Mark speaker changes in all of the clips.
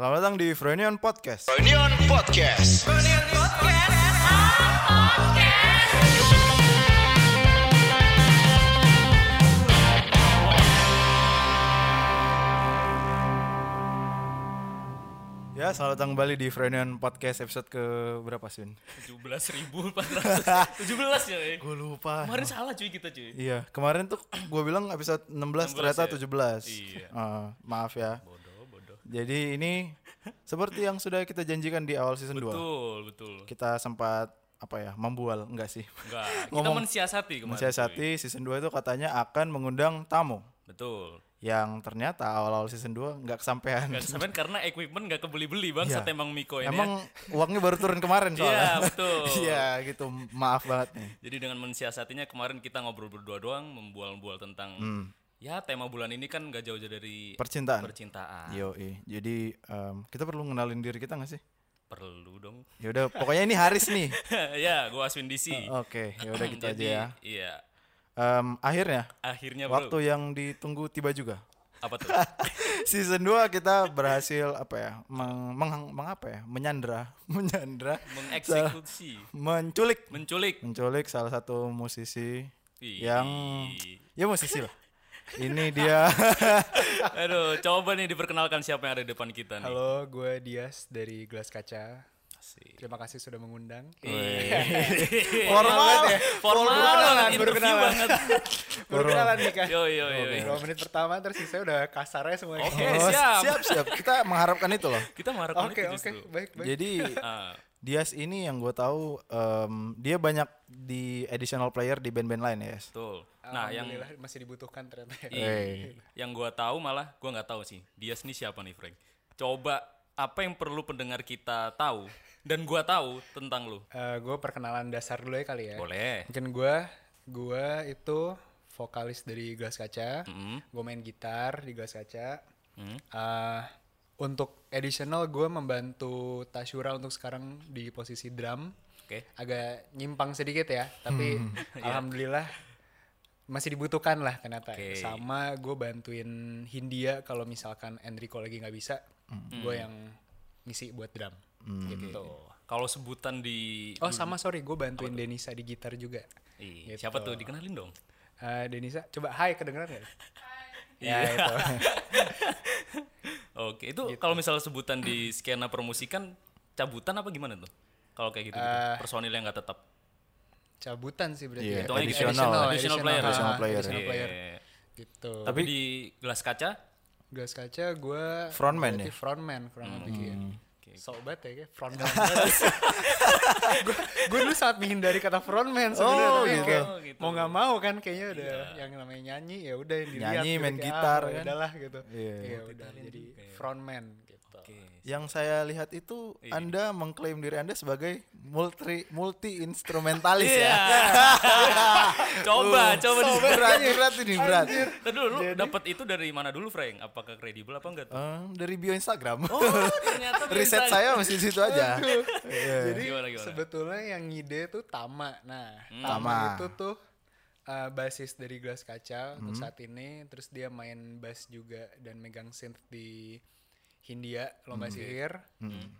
Speaker 1: Selamat datang di Frenion Podcast.
Speaker 2: Reunion Podcast.
Speaker 1: Ya, selamat datang kembali di Frenion Podcast episode ke berapa sih?
Speaker 3: tujuh belas ribu empat ratus tujuh belas ya eh.
Speaker 1: Gue lupa.
Speaker 3: kemarin salah cuy kita cuy
Speaker 1: Iya, kemarin tuh gue bilang episode 16, ternyata
Speaker 3: ya?
Speaker 1: 17.
Speaker 3: Iya.
Speaker 1: Eh, maaf ya.
Speaker 3: bodoh
Speaker 1: Jadi ini seperti yang sudah kita janjikan di awal season 2.
Speaker 3: betul betul
Speaker 1: Kita sempat apa ya, membual enggak sih?
Speaker 3: enggak kita
Speaker 1: Ngomong-
Speaker 3: mensiasati kemarin.
Speaker 1: Mensiasati season 2 itu katanya akan mengundang tamu
Speaker 3: betul
Speaker 1: yang ternyata awal-awal season 2 nggak kesampaian.
Speaker 3: nggak sampai karena equipment nggak kebeli-beli bang
Speaker 1: Iya.
Speaker 3: saat emang Miko ini
Speaker 1: Emang uangnya baru turun kemarin soalnya.
Speaker 3: Iya, betul.
Speaker 1: Iya, gitu. Maaf banget nih.
Speaker 3: jadi dengan mensiasatinya kemarin kita ngobrol berdua doang membual-bual tentang ya tema bulan ini kan nggak jauh-jauh dari.
Speaker 1: Percintaan.
Speaker 3: percintaan
Speaker 1: Yo, Jadi em, kita perlu ngenalin diri kita nggak sih?
Speaker 3: perlu dong
Speaker 1: Ya udah, pokoknya ini Haris nih.
Speaker 3: ya gua Aswin DC
Speaker 1: Oke, ya udah gitu aja ya.
Speaker 3: iya
Speaker 1: Em, akhirnya
Speaker 3: akhirnya bro
Speaker 1: waktu yang ditunggu tiba juga.
Speaker 3: apa tuh
Speaker 1: Season 2 kita berhasil apa ya? Meng, meng- meng- apa ya? Menyandra, menyandra,
Speaker 3: mengeksekusi
Speaker 1: menculik,
Speaker 3: menculik
Speaker 1: menculik salah satu musisi yang ya musisi lah. Ini dia
Speaker 3: Aduh, coba nih diperkenalkan siapa yang ada di depan kita nih.
Speaker 4: Halo, gue Dias dari Gelas Kaca.
Speaker 3: Asik.
Speaker 4: Terima kasih sudah mengundang.
Speaker 1: formal
Speaker 4: ya.
Speaker 3: Formal
Speaker 4: Baru kenalan,
Speaker 3: banget,
Speaker 4: baru
Speaker 3: interview
Speaker 4: kenalan.
Speaker 3: banget.
Speaker 4: Baru kenalan nih kan.
Speaker 3: Yo yo yo.
Speaker 4: Dua menit pertama terus saya udah kasarnya semuanya.
Speaker 3: Oke,
Speaker 1: Oh,
Speaker 3: siap.
Speaker 1: siap, siap. Kita mengharapkan itu loh.
Speaker 3: Kita mengharapkan
Speaker 4: Oke,
Speaker 3: itu
Speaker 4: oke,
Speaker 3: justru.
Speaker 4: baik, baik.
Speaker 1: Jadi
Speaker 3: Ah,
Speaker 1: Dias ini yang gue tahu em, dia banyak di additional player di band-band lain ya. Yes?
Speaker 3: betul. Nah, yang
Speaker 4: masih dibutuhkan ternyata. ya.
Speaker 3: Iya.
Speaker 1: Hey.
Speaker 3: yang gua tahu malah gua nggak tahu sih. Dia nih siapa nih, Frank? Coba apa yang perlu pendengar kita tahu dan gua tahu tentang lu?
Speaker 4: gue perkenalan dasar dulu ya kali ya.
Speaker 3: Boleh.
Speaker 4: Mungkin gue, gue itu vokalis dari Gelas Kaca.
Speaker 3: Mm,
Speaker 4: Gue main gitar di Gelas Kaca.
Speaker 3: mm.
Speaker 4: Eh, untuk additional gue membantu Tashura untuk sekarang di posisi drum.
Speaker 3: Oke.
Speaker 4: agak nyimpang sedikit ya tapi alhamdulillah masih dibutuhkan lah ternyata.
Speaker 3: Oke.
Speaker 4: sama gue bantuin Hindia kalau misalkan Enrico lagi nggak bisa gue yang ngisi buat drum. Gitu.
Speaker 3: Kalau sebutan di
Speaker 4: oh sama sorry. Gue bantuin Denisa di gitar juga.
Speaker 3: Ih,
Speaker 4: Gitu.
Speaker 3: siapa tuh? Dikenalin dong?
Speaker 4: Eh, Denisa coba hai kedengeran nggak
Speaker 3: Iya.
Speaker 4: ya itu
Speaker 3: Oke, itu
Speaker 4: Gitu.
Speaker 3: kalau misalnya sebutan di skena permusikan cabutan apa gimana tuh? Kalau kayak gitu,
Speaker 4: Eh,
Speaker 3: personil yang nggak tetap.
Speaker 4: cabutan sih berarti
Speaker 1: Iya,
Speaker 4: ya.
Speaker 3: Hitungannya
Speaker 1: additional.
Speaker 3: additional, additional player.
Speaker 4: ah,
Speaker 1: Additional player,
Speaker 4: additional
Speaker 3: Iya.
Speaker 4: player. gitu
Speaker 3: Tapi di gelas kaca,
Speaker 4: Gelas kaca gue
Speaker 1: Frontman ya?
Speaker 4: frontman frontman Vicky ya. Sobat ya kayak frontman. gue dulu sangat menghindari kata frontman sebenarnya.
Speaker 1: Oh, gitu.
Speaker 4: kayak
Speaker 3: Oh, gitu.
Speaker 4: Mau nggak mau kan kayaknya udah yang namanya nyanyi ya udah yang dilihat.
Speaker 1: Nyanyi,
Speaker 4: gitu,
Speaker 1: main
Speaker 4: kayak,
Speaker 1: gitar,
Speaker 4: ah,
Speaker 1: kan?
Speaker 4: Udahlah gitu.
Speaker 1: Iya.
Speaker 4: Iya udah jadi frontman
Speaker 1: Yang saya lihat itu Anda mengklaim diri Anda sebagai multi multi instrumentalis
Speaker 3: Iya.
Speaker 1: ya.
Speaker 3: coba, coba di
Speaker 1: berat, berat ini berat.
Speaker 3: Tadi dulu lu dapat itu dari mana dulu, Frank? Apakah kredibel apa enggak tuh?
Speaker 1: Eh, dari bio Instagram.
Speaker 3: Oh, ternyata
Speaker 1: Riset saya masih di situ aja. Iya.
Speaker 4: Jadi
Speaker 3: Gimana, gimana?
Speaker 4: sebetulnya yang ngide tuh Tama. Nah,
Speaker 1: Tama.
Speaker 4: Tama itu tuh uh, basis dari Gelas Kaca untuk
Speaker 1: Hmm.
Speaker 4: saat ini. Terus dia main bass juga dan megang synth di Hindia Lomba
Speaker 1: Hmm.
Speaker 4: Sihir.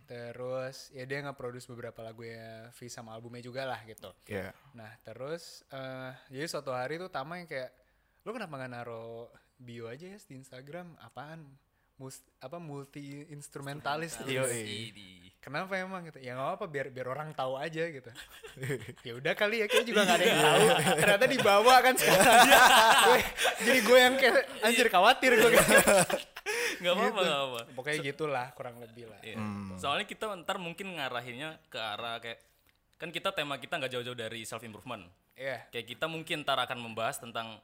Speaker 4: Terus ya dia nge-produce beberapa lagu ya V sama albumnya juga lah gitu.
Speaker 1: Iya.
Speaker 4: Nah terus eh jadi suatu hari tuh Tama yang kayak lu kenapa nggak naro bio aja ya di Instagram apaan Mus apa multi instrumentalis
Speaker 1: Iya,
Speaker 4: gitu. Kenapa emang gitu? Ya nggak apa biar biar orang tahu aja gitu. ya udah kali ya kayak juga nggak ada yang tahu. Ternyata dibawa kan sekarang. Jadi gue yang kayak anjir khawatir gue.
Speaker 3: Nggak apa-apa, nggak apa.
Speaker 4: Pokoknya gitulah kurang lebih lah.
Speaker 3: Iya. Soalnya kita ntar mungkin ngarahinnya ke arah kayak kan kita tema kita nggak jauh-jauh dari self improvement.
Speaker 4: Iya.
Speaker 3: Kayak kita mungkin ntar akan membahas tentang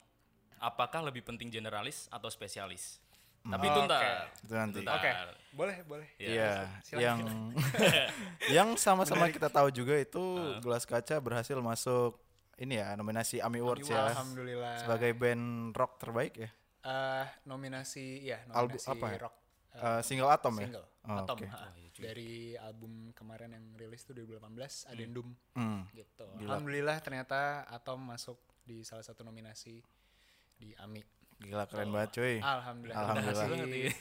Speaker 3: apakah lebih penting generalis atau spesialis. Tapi itu ntar.
Speaker 1: Itu nanti.
Speaker 3: Itu ntar.
Speaker 4: Oke, boleh boleh.
Speaker 1: Iya,
Speaker 4: Silakan.
Speaker 1: yang yang sama-sama kita tahu juga itu Gelas Kaca berhasil masuk ini ya nominasi AMI Awards ya
Speaker 4: Alhamdulillah.
Speaker 1: sebagai band rock terbaik ya.
Speaker 4: Eh, nominasi ya
Speaker 1: Album
Speaker 4: nominasi
Speaker 1: apa ya?
Speaker 4: rock
Speaker 1: Eh, single Atom ya.
Speaker 4: single
Speaker 1: Oh,
Speaker 4: Atom
Speaker 1: oke.
Speaker 4: ha. dari album kemarin yang rilis tuh 2018 Addendum
Speaker 1: Hmm.
Speaker 4: gitu alhamdulillah ternyata Atom masuk di salah satu nominasi di AMI
Speaker 1: Gila keren banget cuy.
Speaker 4: Alhamdulillah.
Speaker 1: Alhamdulillah.
Speaker 4: Rendah hati.
Speaker 3: Iya.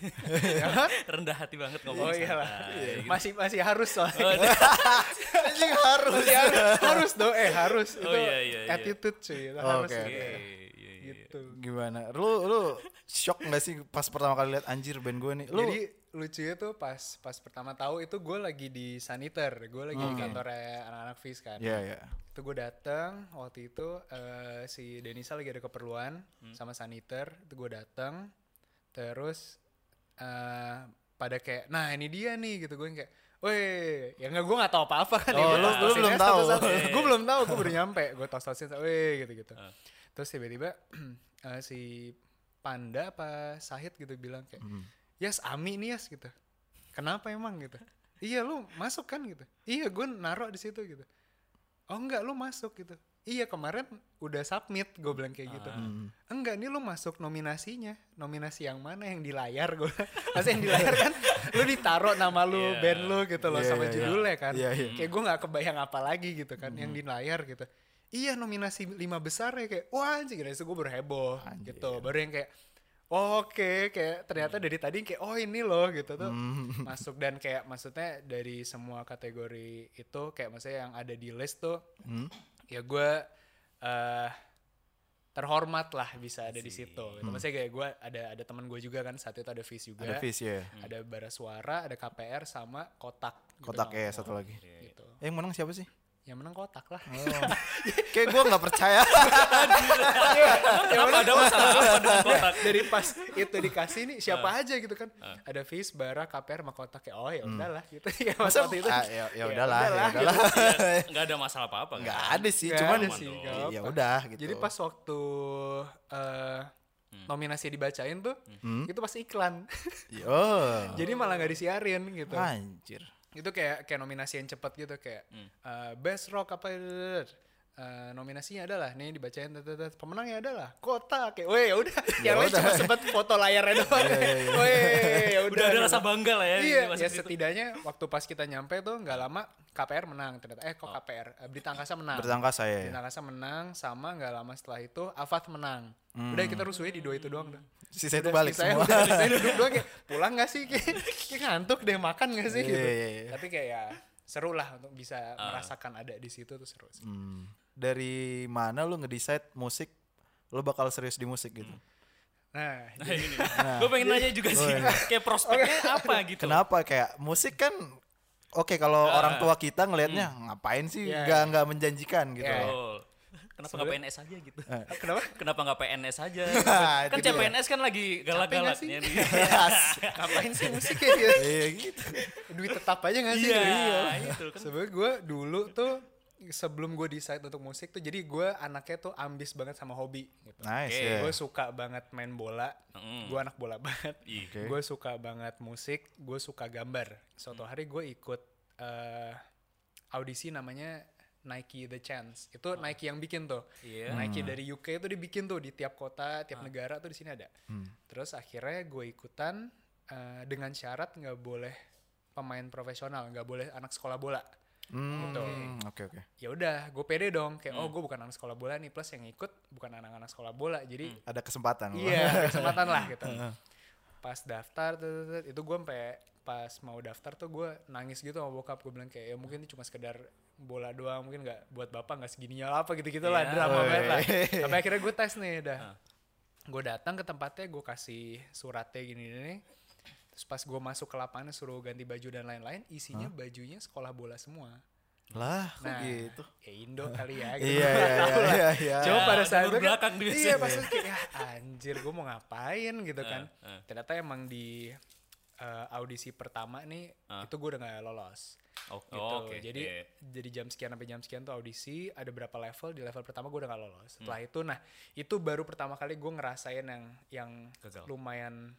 Speaker 4: Ya,
Speaker 3: rendah hati banget ngomong
Speaker 4: oh iya lah.
Speaker 3: santai.
Speaker 4: Masih masih harus soalnya.
Speaker 3: Oh, iya.
Speaker 1: Anjing harus.
Speaker 4: Masih harus, harus dong. Eh harus.
Speaker 3: Oh,
Speaker 4: Itu
Speaker 3: iya, iya, iya.
Speaker 4: attitude cuy. Itu
Speaker 1: Oh,
Speaker 4: harus
Speaker 1: oke,
Speaker 4: gitu.
Speaker 1: oke.
Speaker 4: Gitu.
Speaker 1: Gimana? Lu lu shock gak sih pas pertama kali lihat anjir band gue nih? Lu
Speaker 4: Jadi lucunya tuh pas pas pertama tahu itu gue lagi di saniter, gue lagi di kantornya anak-anak Fis kan.
Speaker 1: Iya, iya.
Speaker 4: Itu gue datang waktu itu eh, si Denisa lagi ada keperluan sama saniter, itu gue datang terus eh pada kayak nah ini dia nih gitu gue kayak Weh, ya nggak gue nggak tahu apa-apa kan
Speaker 1: Oh, lu- lu belum tahu.
Speaker 4: gue belum tahu, gue baru nyampe, gue tos tosin, weh gitu-gitu.
Speaker 3: Ah.
Speaker 4: Terus tiba-tiba eh, si Panda apa Sahid gitu bilang kayak,
Speaker 1: Hmm.
Speaker 4: Yas Ami nih Yas gitu. Kenapa emang gitu? iya lu masuk kan gitu. Iya gue naruh di situ gitu. Oh enggak lu masuk gitu. Iya kemarin udah submit gue bilang kayak gitu.
Speaker 1: Hmm.
Speaker 4: Enggak nih lu masuk nominasinya. Nominasi yang mana yang di layar gue. Masa yang di layar kan lu ditaruh nama lu,
Speaker 3: Iya.
Speaker 4: band lu gitu loh
Speaker 1: Iya,
Speaker 4: sama
Speaker 1: iya, iya.
Speaker 4: judulnya kan.
Speaker 1: Iya, iya.
Speaker 4: Kayak gue nggak kebayang apa lagi gitu kan yang di layar gitu. Iya nominasi lima besar ya kayak wah anjing dari itu gue baru heboh
Speaker 1: Anjir.
Speaker 4: gitu. Baru yang kayak oh, oke kayak ternyata dari tadi kayak oh ini loh gitu tuh
Speaker 1: Hmm.
Speaker 4: masuk dan kayak maksudnya dari semua kategori itu kayak maksudnya yang ada di list tuh
Speaker 1: Hmm.
Speaker 4: ya gue eh terhormat lah bisa ada di situ. Gitu. Maksudnya kayak gue ada ada teman gue juga kan saat itu ada Fis juga.
Speaker 1: Ada Fis ya.
Speaker 4: Ada Bara Suara, ada KPR sama Kotak. gitu.
Speaker 1: Kotak ya satu lagi.
Speaker 4: Gitu.
Speaker 1: Eh, yang menang siapa sih?
Speaker 4: Yang menang Kotak lah.
Speaker 1: Oh. Kayak gue nggak percaya.
Speaker 3: Kenapa ada masalah apa dengan kotak?
Speaker 4: Dari pas itu dikasih nih siapa aja gitu kan. Ada Fis, Bara, KPR sama Kotak kayak oh ya udahlah gitu. ya
Speaker 1: Masa
Speaker 4: waktu itu.
Speaker 1: ah, ya, ya
Speaker 4: ya
Speaker 1: udahlah, ya
Speaker 4: udahlah.
Speaker 3: Nggak ada masalah apa-apa kan?
Speaker 1: Nggak ada sih, cuman
Speaker 4: ada sih,
Speaker 1: ya
Speaker 4: apa.
Speaker 1: udah gitu.
Speaker 4: Jadi pas waktu eh nominasi dibacain tuh,
Speaker 1: Hmm.
Speaker 4: itu pas iklan.
Speaker 1: oh.
Speaker 4: Jadi malah nggak disiarin gitu.
Speaker 1: Anjir.
Speaker 4: Itu kayak kayak nominasi yang cepet gitu kayak eh, best rock apa eh, nominasinya adalah nih dibacain pemenangnya adalah kota kayak weh ya udah. Yang lain
Speaker 1: udah.
Speaker 4: cuma foto layarnya doang. weh. ya udah
Speaker 3: ada
Speaker 4: gitu.
Speaker 3: rasa bangga lah ya.
Speaker 4: iya ya
Speaker 3: situ.
Speaker 4: setidaknya waktu pas kita nyampe tuh nggak lama KPR menang ternyata eh kok KPR Eh, Berita Angkasa menang
Speaker 1: Bertangka saya
Speaker 4: Berita
Speaker 1: ya.
Speaker 4: Angkasa menang sama nggak lama setelah itu Afat menang udah kita rusuhnya di dua itu doang dah
Speaker 1: Sisa itu
Speaker 4: Udah,
Speaker 1: balik
Speaker 4: sisanya
Speaker 1: semua.
Speaker 4: udah, sisanya duduk doang kayak pulang gak sih kayak, kayak ngantuk deh makan gak sih
Speaker 1: Iya,
Speaker 4: gitu
Speaker 1: iya, iya.
Speaker 4: tapi kayak ya seru lah untuk bisa merasakan ada di situ tuh seru sih.
Speaker 1: Hmm. Dari mana lu ngedecide musik lu bakal serius di musik gitu?
Speaker 4: Nah
Speaker 3: Nah, ini. Gue pengen nanya juga sih, kayak prospeknya apa gitu.
Speaker 1: Kenapa kayak musik kan Oke kalau orang tua kita ngelihatnya ngapain sih
Speaker 4: Iya,
Speaker 1: nggak
Speaker 4: iya.
Speaker 1: nggak menjanjikan gitu.
Speaker 4: Iya,
Speaker 3: Oh. Kenapa nggak PNS aja gitu?
Speaker 4: kenapa
Speaker 3: Kenapa nggak PNS aja?
Speaker 1: Nah,
Speaker 3: kan. CPNS kan lagi galak-galaknya nih.
Speaker 4: ngapain sih musik gitu
Speaker 1: Iya gitu.
Speaker 4: duit tetap aja gak sih
Speaker 3: Iya, itu kan.
Speaker 4: sebenarnya gue dulu tuh sebelum gue decide untuk musik tuh jadi gue anaknya tuh ambis banget sama hobi gitu.
Speaker 1: Nice
Speaker 3: Oke,
Speaker 1: ya.
Speaker 4: gue suka banget main bola
Speaker 3: Mm.
Speaker 4: gue anak bola banget.
Speaker 1: Oke.
Speaker 4: gue suka banget musik gue suka gambar suatu hari gue ikut eh, audisi namanya Nike The Chance itu Nike yang bikin tuh
Speaker 3: Iya.
Speaker 4: Nike dari UK itu dibikin tuh di tiap kota tiap negara tuh di sini ada terus akhirnya gue ikutan eh, dengan syarat nggak boleh pemain profesional nggak boleh anak sekolah bola
Speaker 1: Hmm,
Speaker 4: Gitu.
Speaker 1: Oke oke.
Speaker 4: ya udah gue pede dong. Kayak oh gue bukan anak sekolah bola nih plus yang ikut bukan anak-anak sekolah bola jadi
Speaker 1: Ada kesempatan.
Speaker 4: iya ada kesempatan lah gitu. Pas daftar itu gue sampai pas mau daftar tuh gue nangis gitu sama bokap. Gue bilang kayak ya mungkin ini cuma sekedar bola doang mungkin nggak buat bapak nggak segininya apa gitu gitu lah
Speaker 3: Iya.
Speaker 4: drama banget lah. Sampai akhirnya gue tes nih dah gue datang ke tempatnya gue kasih suratnya gini nih terus pas gue masuk ke lapangan suruh ganti baju dan lain-lain isinya bajunya sekolah bola semua
Speaker 1: Lah, kok
Speaker 4: Nah,
Speaker 1: gitu.
Speaker 4: ya Indo kali ya. Gitu.
Speaker 1: Iya iya iya
Speaker 4: lah.
Speaker 1: iya iya.
Speaker 4: Coba pada
Speaker 3: Ya,
Speaker 4: saat itu kan, iya
Speaker 3: sih.
Speaker 4: pas itu kayak ya, anjir gue mau ngapain gitu kan.
Speaker 3: eh.
Speaker 4: Ternyata emang di eh, audisi pertama nih itu gue udah gak lolos.
Speaker 3: Oh,
Speaker 4: Gitu.
Speaker 3: oh, oke.
Speaker 4: Jadi
Speaker 3: Iya.
Speaker 4: jadi jam sekian sampai jam sekian tuh audisi ada berapa level di level pertama gue udah gak lolos.
Speaker 3: Hmm.
Speaker 4: Setelah itu nah itu baru pertama kali gue ngerasain yang yang
Speaker 3: Gagal.
Speaker 4: lumayan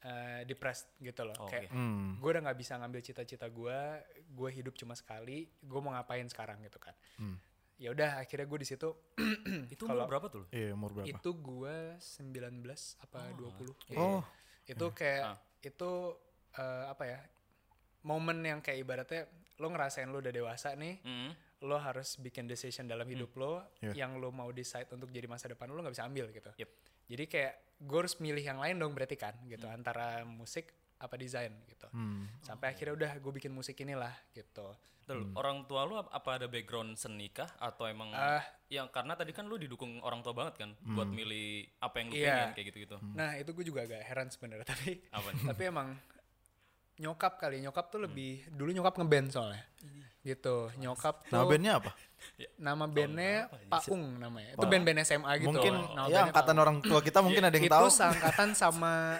Speaker 4: eh, depressed gitu loh.
Speaker 3: Oh,
Speaker 4: kayak.
Speaker 1: Hmm.
Speaker 4: gue udah nggak bisa ngambil cita-cita gue gue hidup cuma sekali gue mau ngapain sekarang gitu kan
Speaker 1: Hmm.
Speaker 4: ya udah akhirnya gue di situ
Speaker 3: Itu umur berapa tuh?
Speaker 1: Iya umur berapa?
Speaker 4: itu gue 19 apa 20 Iya.
Speaker 1: Oh.
Speaker 4: itu kayak
Speaker 3: Ah.
Speaker 4: itu eh, apa ya momen yang kayak ibaratnya lo ngerasain lo udah dewasa nih
Speaker 3: Mm.
Speaker 4: lo harus bikin decision dalam hidup lo
Speaker 1: Iya.
Speaker 4: yang lo mau decide untuk jadi masa depan lo nggak bisa ambil gitu
Speaker 3: Yep.
Speaker 4: Jadi kayak gue harus milih yang lain dong berarti kan gitu. Antara musik apa desain gitu. Sampai akhirnya udah gue bikin musik inilah gitu.
Speaker 3: Betul. Orang tua lu ap- apa ada background seni kah? Atau emang
Speaker 4: Ah.
Speaker 3: yang karena tadi kan lu didukung orang tua banget kan buat milih apa yang lu
Speaker 4: Iya.
Speaker 3: pengen kayak gitu-gitu.
Speaker 4: Nah itu gue juga agak heran sebenarnya tapi
Speaker 3: Apa nih?
Speaker 4: tapi emang nyokap kali nyokap tuh lebih dulu nyokap ngeband soalnya gitu nyokap tuh
Speaker 1: Nama bandnya apa?
Speaker 4: nama bandnya Paung namanya itu band-band SMA gitu
Speaker 1: Mungkin
Speaker 4: Nama
Speaker 1: ya angkatan orang tua kita mungkin ada yang
Speaker 4: itu
Speaker 1: tahu.
Speaker 4: seangkatan sama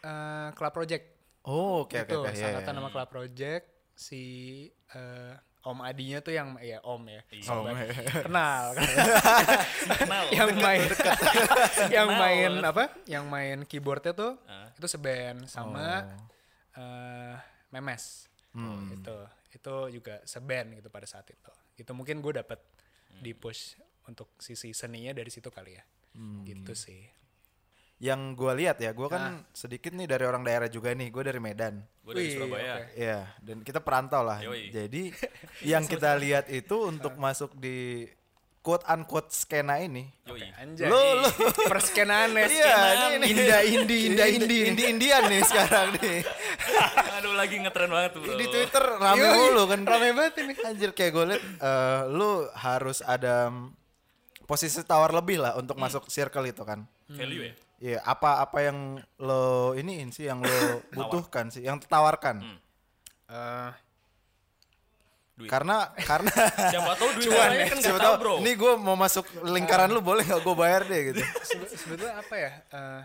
Speaker 4: eh, Club Project
Speaker 1: Oh, oke oke
Speaker 4: itu
Speaker 1: oke. Iya,
Speaker 4: seangkatan
Speaker 1: iya.
Speaker 4: sama Club Project si eh, Om Adinya tuh yang ya Om ya
Speaker 1: Oh,
Speaker 4: sobat.
Speaker 1: iya.
Speaker 4: kenal
Speaker 3: Kenal.
Speaker 4: yang main yang main apa yang main keyboardnya tuh
Speaker 3: Ah.
Speaker 4: itu seband sama
Speaker 1: Oh.
Speaker 4: eh, Memes
Speaker 1: Hmm.
Speaker 4: itu itu juga seband gitu pada saat itu itu mungkin gue dapet
Speaker 1: Hmm.
Speaker 4: di push untuk sisi seninya dari situ kali ya
Speaker 1: Hmm.
Speaker 4: gitu sih
Speaker 1: Yang gue lihat ya, gue
Speaker 4: Ah.
Speaker 1: kan sedikit nih dari orang daerah juga nih. Gue dari Medan.
Speaker 3: Gue dari
Speaker 4: Wih,
Speaker 3: Surabaya.
Speaker 4: oke.
Speaker 1: Iya, dan kita perantau lah.
Speaker 3: Yoi.
Speaker 1: Jadi yang kita lihat itu untuk masuk di quote unquote skena ini.
Speaker 3: Yoi.
Speaker 4: anjay
Speaker 1: Lu- lu-
Speaker 4: perskenaan ya
Speaker 1: Iya, ini
Speaker 4: indah indi indah indi
Speaker 1: Indi Indian nih sekarang nih.
Speaker 3: Aduh lagi ngetren banget tuh. bro.
Speaker 1: Di Twitter rame
Speaker 4: Yoi,
Speaker 1: mulu kan.
Speaker 4: rame banget ini
Speaker 1: Anjir kayak gue liat eh, lu harus ada mm, posisi tawar lebih lah untuk masuk circle itu kan.
Speaker 3: Value ya?
Speaker 1: Iya, apa apa yang lo iniin sih yang lo butuhkan sih, yang ditawarkan.
Speaker 4: Eh,
Speaker 3: Duit.
Speaker 1: Karena karena
Speaker 3: Siapa tahu duit
Speaker 4: Cuan ya,
Speaker 3: kan
Speaker 1: siapa
Speaker 3: nggak tahu bro.
Speaker 1: ini gue mau masuk lingkaran lu boleh nggak gue bayar deh gitu.
Speaker 4: sebe- sebetulnya apa ya eh,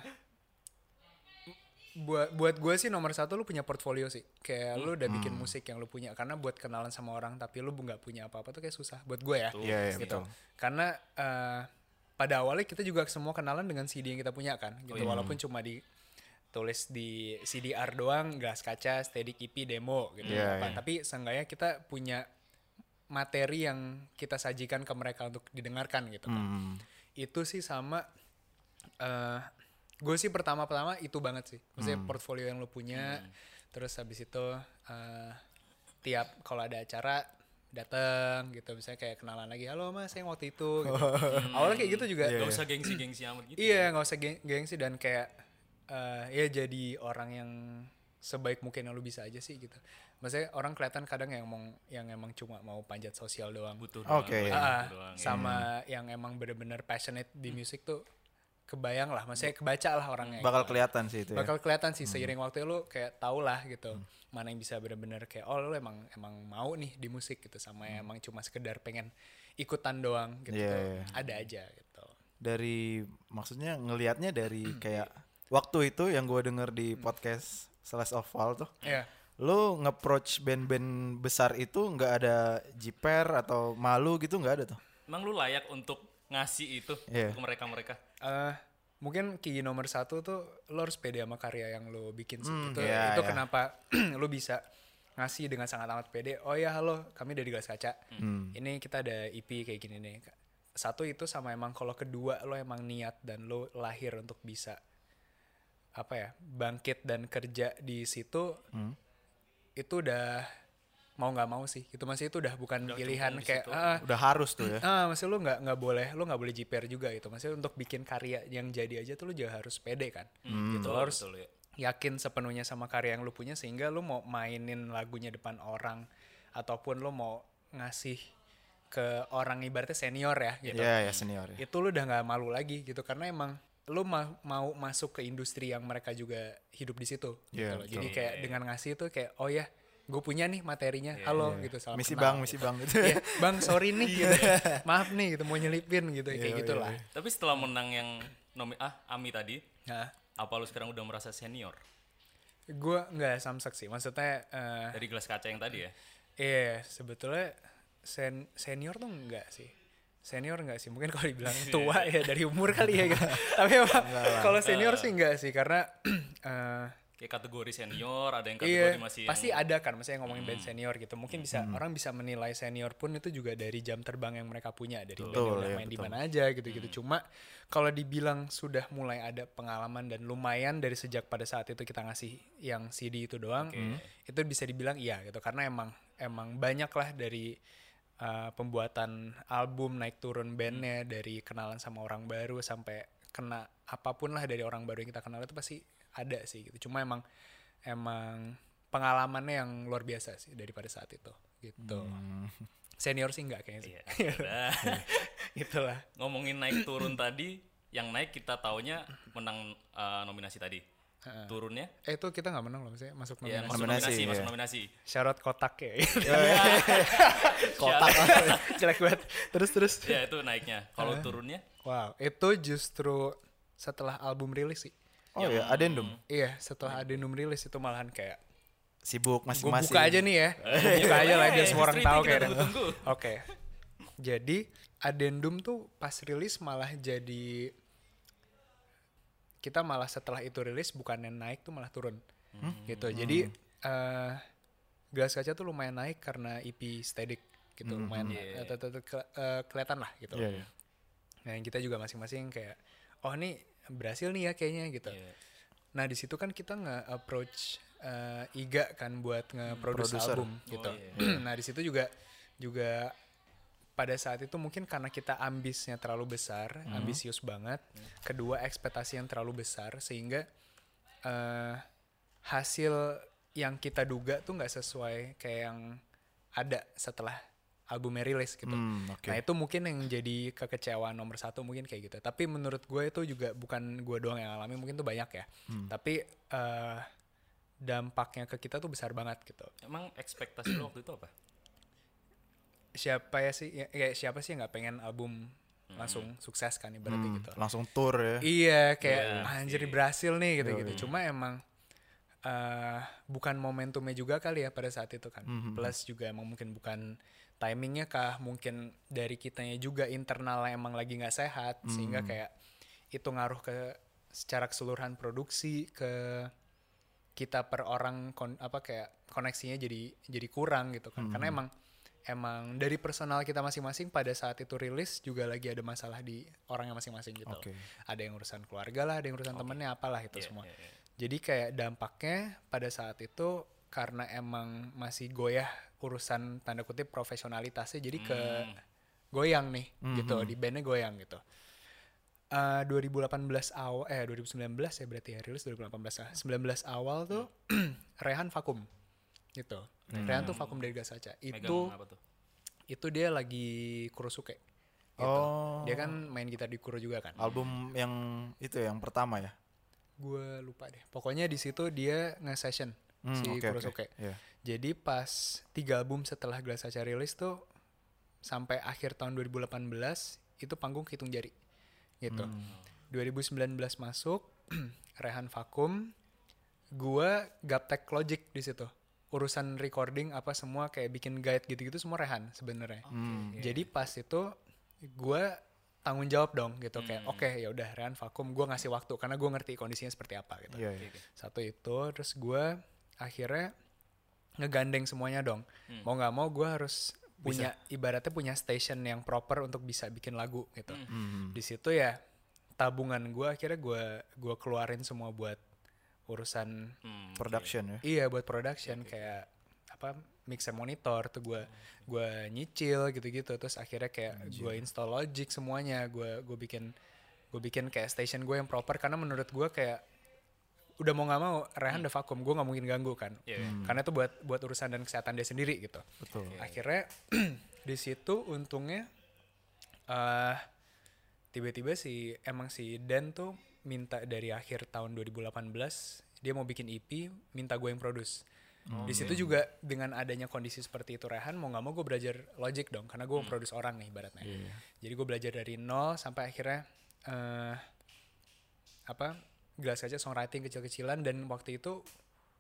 Speaker 4: buat buat gue sih nomor satu lu punya portfolio sih. Kayak lu udah bikin musik yang lu punya. Karena buat kenalan sama orang tapi lu nggak punya apa-apa tuh kayak susah buat gue ya.
Speaker 1: Iya, iya,
Speaker 4: gitu.
Speaker 1: betul.
Speaker 4: karena eh, pada awalnya kita juga semua kenalan dengan CD yang kita punya kan gitu. Walaupun cuma di tulis di CDR doang gas kaca steady EP demo gitu.
Speaker 1: Iya,
Speaker 4: apa.
Speaker 1: iya.
Speaker 4: tapi seenggaknya kita punya materi yang kita sajikan ke mereka untuk didengarkan gitu kan.
Speaker 1: Hmm.
Speaker 4: itu sih sama eh gue sih pertama-tama itu banget sih. Maksudnya portfolio yang lo punya. Terus habis itu eh tiap kalau ada acara datang gitu. Misalnya kayak kenalan lagi halo mas yang waktu itu gitu. awalnya kayak gitu juga.
Speaker 3: Gak usah gengsi-gengsi amat gitu.
Speaker 4: iya nggak usah geng gengsi dan kayak eh ya jadi orang yang sebaik mungkin yang lu bisa aja sih gitu. Maksudnya orang kelihatan kadang yang emang yang emang cuma mau panjat sosial doang.
Speaker 3: Butuh
Speaker 1: Oke.
Speaker 3: doang,
Speaker 4: Ah,
Speaker 3: butuh doang, ya.
Speaker 4: sama yang emang bener-bener passionate di musik tuh kebayang lah maksudnya kebaca lah orangnya
Speaker 1: Bakal kelihatan sih itu ya.
Speaker 4: bakal kelihatan sih seiring waktu lu kayak tau lah gitu mana yang bisa bener-bener kayak oh lu emang emang mau nih di musik gitu sama yang emang cuma sekedar pengen ikutan doang gitu
Speaker 1: Iya,
Speaker 4: tuh
Speaker 1: iya.
Speaker 4: ada aja gitu
Speaker 1: Dari maksudnya ngelihatnya dari kayak waktu itu yang gue denger di podcast Slash of Fall tuh.
Speaker 4: ya
Speaker 1: Lu nge-approach band-band besar itu nggak ada jiper atau malu gitu nggak ada tuh.
Speaker 3: Emang lu layak untuk ngasih itu
Speaker 1: Iya.
Speaker 3: ke mereka-mereka?
Speaker 4: eh mungkin key nomor satu tuh lo harus pede sama karya yang lo bikin sih itu
Speaker 1: iya,
Speaker 4: itu
Speaker 1: iya.
Speaker 4: kenapa lo bisa ngasih dengan sangat amat pede oh ya halo kami dari gelas kaca ini kita ada EP kayak gini nih satu itu sama emang kalau kedua lo emang niat dan lo lahir untuk bisa apa ya bangkit dan kerja di situ itu udah mau nggak mau sih itu masih itu udah bukan pilihan
Speaker 3: di
Speaker 4: kayak
Speaker 3: situ.
Speaker 4: ah,
Speaker 1: Udah harus tuh ya.
Speaker 4: Ah, maksudnya lu nggak nggak boleh, lu nggak boleh jiper juga gitu. Maksudnya untuk bikin karya yang jadi aja tuh lu juga harus pede kan. gitu
Speaker 3: Betul,
Speaker 4: lo harus
Speaker 3: betul, ya.
Speaker 4: yakin sepenuhnya sama karya yang lu punya sehingga lu mau mainin lagunya depan orang ataupun lu mau ngasih ke orang ibaratnya senior ya gitu.
Speaker 1: Iya ya senior ya.
Speaker 4: Itu lu udah nggak malu lagi gitu karena emang lu ma- mau masuk ke industri yang mereka juga hidup di situ gitu loh.
Speaker 1: betul.
Speaker 4: Jadi kayak dengan ngasih itu kayak oh ya gue punya nih materinya. Halo gitu. Salam
Speaker 1: Misi
Speaker 4: kenal,
Speaker 1: bang,
Speaker 4: gitu.
Speaker 1: misi bang gitu.
Speaker 4: Iya, bang sorry nih. Gitu. maaf nih gitu mau nyelipin gitu kayak
Speaker 1: Iya,
Speaker 4: gitulah.
Speaker 3: Tapi setelah menang yang nomi ah Ami tadi,
Speaker 4: nah
Speaker 3: apa lu sekarang udah merasa senior?
Speaker 4: Gue nggak samsak sih maksudnya eh
Speaker 3: dari gelas kaca yang tadi ya?
Speaker 4: iya sebetulnya sen senior tuh enggak sih. Senior enggak sih mungkin kalau dibilang
Speaker 1: Iya,
Speaker 4: tua ya dari umur kali ya gitu. tapi kalau senior sih enggak sih karena eh
Speaker 3: Kayak kategori senior, ada yang
Speaker 4: Iya,
Speaker 3: kategori masih
Speaker 4: pasti
Speaker 3: yang,
Speaker 4: ada kan, maksudnya ngomongin band
Speaker 1: Hmm.
Speaker 4: senior gitu. Mungkin bisa orang bisa menilai senior pun itu juga dari jam terbang yang mereka punya dari band
Speaker 1: Betul,
Speaker 4: yang udah
Speaker 1: iya,
Speaker 4: main di mana aja gitu-gitu. Cuma kalau dibilang sudah mulai ada pengalaman dan lumayan dari sejak pada saat itu kita ngasih yang CD itu doang, itu bisa dibilang iya gitu karena emang emang banyak lah dari uh, pembuatan album naik turun bandnya dari kenalan sama orang baru sampai kena apa pun lah dari orang baru yang kita kenal itu pasti ada sih gitu cuma emang emang pengalamannya yang luar biasa sih daripada saat itu gitu senior sih enggak kayaknya sih.
Speaker 3: Iya. udah.
Speaker 4: itulah
Speaker 3: Ngomongin naik turun tadi, yang naik kita taunya menang eh, nominasi tadi. Turunnya
Speaker 4: eh itu kita nggak menang loh maksudnya masuk
Speaker 3: ya
Speaker 4: nominasi
Speaker 3: masuk
Speaker 1: Nominasi,
Speaker 3: nominasi, masuk
Speaker 1: iya.
Speaker 3: nominasi.
Speaker 4: syarat kotak ya
Speaker 1: Kotak.
Speaker 4: jelek banget terus terus
Speaker 3: Ya itu naiknya. Kalau turunnya
Speaker 4: wow itu justru setelah album rilis sih
Speaker 1: Oh ya, adendum.
Speaker 4: iya setelah Adenum rilis itu malahan kayak
Speaker 1: Sibuk
Speaker 4: gue
Speaker 1: masing-masing.
Speaker 4: buka aja nih ya Gua buka aja lah biar semua orang tahu
Speaker 3: kita
Speaker 4: kayak
Speaker 3: tunggu-tunggu.
Speaker 4: oke jadi Adendum tuh pas rilis malah jadi kita malah setelah itu rilis bukannya naik tuh malah turun gitu jadi eh gelas kaca tuh lumayan naik karena EP Static gitu lumayan
Speaker 3: Iya.
Speaker 4: eh, tet- tet- ke- eh, kelihatan lah gitu
Speaker 1: Iya, iya.
Speaker 4: nah yang kita juga masing-masing kayak oh nih berhasil nih ya kayaknya gitu
Speaker 3: Iya.
Speaker 4: Nah di situ kan kita nge-approach eh, Iga kan buat nge-produce
Speaker 1: Producer.
Speaker 4: album gitu.
Speaker 3: iya.
Speaker 4: nah di situ juga juga pada saat itu mungkin karena kita ambisnya terlalu besar, ambisius banget. Kedua ekspektasi yang terlalu besar sehingga eh, hasil yang kita duga tuh nggak sesuai kayak yang ada setelah albumnya rilis gitu.
Speaker 1: Hmm, oke.
Speaker 4: Nah itu mungkin yang jadi kekecewaan nomor satu mungkin kayak gitu. Tapi menurut gue itu juga bukan gue doang yang alami, mungkin tuh banyak ya. Tapi eh, dampaknya ke kita tuh besar banget gitu.
Speaker 3: Emang ekspektasi lo waktu itu apa?
Speaker 4: Siapa ya sih, ya, kayak siapa sih yang nggak pengen album langsung sukses kan ibaratnya
Speaker 1: Hmm,
Speaker 4: gitu.
Speaker 1: Langsung tour ya.
Speaker 4: Iya kayak
Speaker 3: Iya
Speaker 4: anjir
Speaker 3: sih.
Speaker 4: berhasil nih gitu-gitu. Cuma emang eh bukan momentumnya juga kali ya pada saat itu kan. Plus juga emang mungkin bukan timingnya kah, mungkin dari kitanya juga internalnya emang lagi nggak sehat sehingga kayak itu ngaruh ke secara keseluruhan produksi ke kita per orang kon- apa kayak koneksinya jadi jadi kurang gitu kan. Karena emang emang dari personal kita masing-masing pada saat itu rilis juga lagi ada masalah di orangnya masing-masing gitu.
Speaker 1: Oke.
Speaker 4: Ada yang urusan keluarga lah, ada yang urusan temennya apalah itu
Speaker 3: Iya,
Speaker 4: semua.
Speaker 3: iya, iya.
Speaker 4: Jadi kayak dampaknya pada saat itu karena emang masih goyah urusan tanda kutip profesionalitasnya jadi ke
Speaker 3: Hmm.
Speaker 4: goyang nih gitu di bandnya goyang gitu. Eh 2018 awal eh 2019 ya berarti ya rilis 2018 ah. 19 awal tuh Rehan vakum gitu. Rehan tuh vakum dari Gas Kaca. Itu itu dia lagi Kurosuke. Gitu.
Speaker 1: Oh.
Speaker 4: Dia kan main gitar di Kuro juga kan.
Speaker 1: Album yang itu ya, yang pertama ya.
Speaker 4: Gue lupa deh. Pokoknya di situ dia nge-session
Speaker 1: Hmm,
Speaker 4: si
Speaker 1: oke.
Speaker 4: Kurosuke.
Speaker 1: Iya.
Speaker 4: Jadi pas tiga album setelah Glass Kaca rilis tuh sampai akhir tahun 2018 itu panggung hitung jari gitu.
Speaker 1: Hmm.
Speaker 4: 2019 masuk Rehan vakum, gua gaptek Logic di situ. Urusan recording apa semua kayak bikin guide gitu-gitu semua Rehan sebenarnya.
Speaker 1: Hmm.
Speaker 4: Jadi pas itu gua tanggung jawab dong gitu kayak oke ya udah Rehan vakum gua ngasih waktu karena gua ngerti kondisinya seperti apa gitu
Speaker 1: Iya, iya.
Speaker 4: satu itu terus gue akhirnya ngegandeng semuanya dong.
Speaker 3: Hmm.
Speaker 4: mau nggak mau gue harus punya ibaratnya punya station yang proper untuk bisa bikin lagu gitu.
Speaker 1: Hmm.
Speaker 4: di situ ya tabungan gue akhirnya gue gua keluarin semua buat urusan
Speaker 3: Hmm,
Speaker 1: Production ya.
Speaker 4: iya buat production kayak apa mixer monitor tuh gue gua nyicil gitu-gitu. Terus akhirnya kayak gue install Logic semuanya. Gue gue bikin gue bikin kayak station gue yang proper. Karena menurut gue kayak udah mau nggak mau Rehan udah vakum gue nggak mungkin ganggu kan.
Speaker 3: Iya, iya.
Speaker 4: karena itu buat buat urusan dan kesehatan dia sendiri gitu.
Speaker 1: Betul.
Speaker 4: akhirnya di situ untungnya eh tiba-tiba si emang si Dan tuh minta dari akhir tahun 2018 dia mau bikin EP minta gue yang produce. Di situ juga dengan adanya kondisi seperti itu Rehan mau nggak mau gue belajar Logic dong karena gue mau produce orang nih ibaratnya. Jadi gue belajar dari nol sampai akhirnya eh apa gelas aja songwriting kecil-kecilan dan waktu itu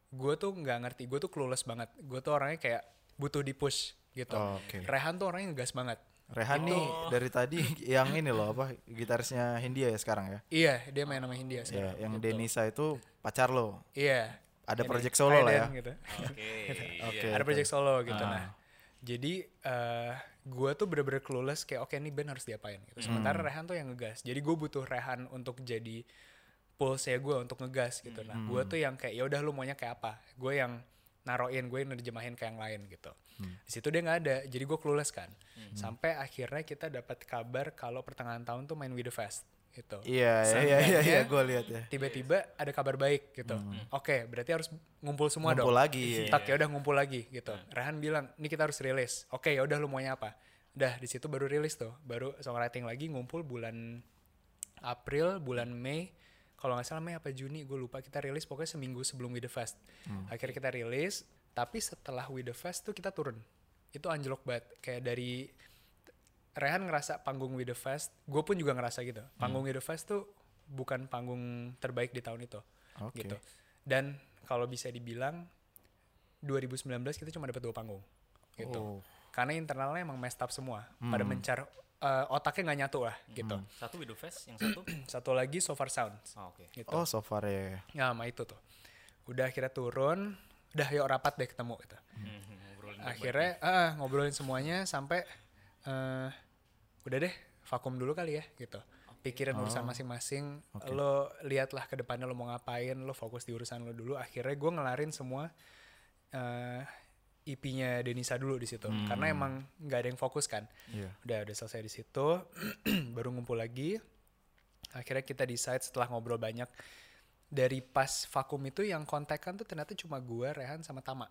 Speaker 4: gue tuh nggak ngerti gue tuh clueless banget gue tuh orangnya kayak butuh di push gitu
Speaker 1: Oh, oke.
Speaker 4: Rehan tuh orangnya ngegas banget
Speaker 1: Rehan nih dari tadi yang ini loh apa gitarisnya Hindia ya sekarang ya.
Speaker 4: iya dia main sama Hindia
Speaker 1: Ya,
Speaker 4: sekarang
Speaker 1: yang Denisa itu pacar lo.
Speaker 4: iya
Speaker 1: Ada
Speaker 4: Ini,
Speaker 1: project solo lah ya.
Speaker 4: Gitu.
Speaker 3: Oke.
Speaker 1: Oke.
Speaker 3: iya.
Speaker 4: ada project solo gitu
Speaker 1: Ah.
Speaker 4: nah jadi eh gue tuh bener-bener clueless kayak oke nih band harus diapain gitu
Speaker 1: Hmm.
Speaker 4: sementara Rehan tuh yang ngegas jadi gue butuh Rehan untuk jadi pulse gue untuk ngegas gitu nah gue
Speaker 1: Hmm.
Speaker 4: tuh yang kayak ya udah lu maunya kayak apa gue yang naroin gue yang nerjemahin ke yang lain gitu
Speaker 1: Hmm.
Speaker 4: di situ dia nggak ada jadi gue clueless kan sampai akhirnya kita dapat kabar kalau pertengahan tahun tuh main With The Fest gitu.
Speaker 1: Iya, iya, iya, iya,
Speaker 4: Seenggaknya
Speaker 1: gue lihat ya.
Speaker 4: Tiba-tiba ada kabar baik gitu. Oke, berarti harus ngumpul semua
Speaker 1: Ngumpul
Speaker 4: dong.
Speaker 1: lagi.
Speaker 4: Tak ya udah ngumpul lagi gitu. Rehan bilang, "Ini kita harus rilis." Oke, ya udah lu maunya apa? Udah di situ baru rilis tuh. Baru songwriting lagi ngumpul bulan April, bulan Mei. Kalau nggak salah Mei apa Juni, gue lupa kita rilis pokoknya seminggu sebelum We The Fest. Akhirnya kita rilis, tapi setelah We The Fest tuh kita turun. Itu anjlok banget. Kayak dari Rehan ngerasa panggung We The Fest, gue pun juga ngerasa gitu. Panggung We The Fest tuh bukan panggung terbaik di tahun itu.
Speaker 1: Oke.
Speaker 4: Gitu. Dan kalau bisa dibilang 2019 kita cuma dapat dua panggung. Gitu.
Speaker 1: Oh.
Speaker 4: Karena internalnya emang messed up semua. Pada mencar eh, otaknya nggak nyatu lah gitu.
Speaker 3: Satu Widow Fest, yang satu.
Speaker 4: Satu lagi So Far Sounds.
Speaker 3: Oh, Oke.
Speaker 4: Gitu.
Speaker 1: Oh, so far ya.
Speaker 4: Ya sama itu tuh. Udah akhirnya turun, udah yuk rapat deh ketemu gitu.
Speaker 3: Hmm, ngobrolin
Speaker 4: Akhirnya ah, ngobrolin semuanya sampai eh udah deh vakum dulu kali ya gitu. Pikirin urusan masing-masing, lo lihatlah ke depannya lo mau ngapain, lo fokus di urusan lo dulu. Akhirnya gue ngelarin semua eh IP-nya Denisa dulu di situ, karena emang nggak ada yang fokus kan.
Speaker 1: Iya.
Speaker 4: Udah udah selesai di situ, baru ngumpul lagi. Akhirnya kita decide setelah ngobrol banyak dari pas vakum itu yang kontekan tuh ternyata cuma gua, Rehan sama Tama.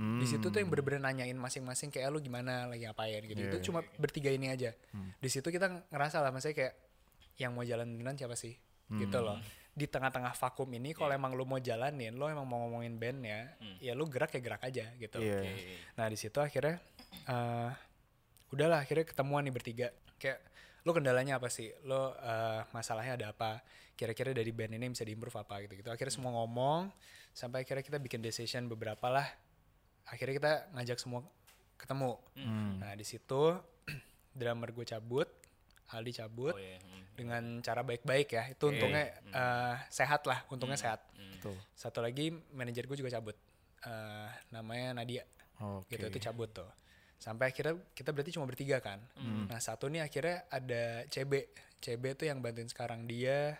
Speaker 4: Di situ tuh yang bener-bener nanyain masing-masing kayak lu gimana lagi ngapain gitu. itu cuma bertiga ini aja. Di situ kita ngerasa lah maksudnya kayak yang mau jalan beneran siapa sih? Gitu loh. Di tengah-tengah vakum ini kalau emang lu mau jalanin, lu emang mau ngomongin bandnya, ya lu gerak ya gerak aja gitu.
Speaker 1: Iya.
Speaker 4: Nah di situ akhirnya eh udahlah akhirnya ketemuan nih bertiga. Kayak lo kendalanya apa sih? Lo eh, masalahnya ada apa? Kira-kira dari band ini bisa diimprove apa gitu gitu. Akhirnya semua ngomong sampai akhirnya kita bikin decision beberapa lah. Akhirnya kita ngajak semua ketemu. Nah di situ drummer gue cabut, Aldi cabut
Speaker 3: Oh iya. hmm.
Speaker 4: dengan cara baik-baik ya. Itu untungnya eh, sehat lah, untungnya sehat.
Speaker 1: Tuh.
Speaker 4: Satu lagi manajer gue juga cabut. Eh, namanya Nadia
Speaker 1: Oke.
Speaker 4: gitu itu cabut tuh sampai akhirnya kita berarti cuma bertiga kan nah satu nih akhirnya ada CB CB tuh yang bantuin sekarang dia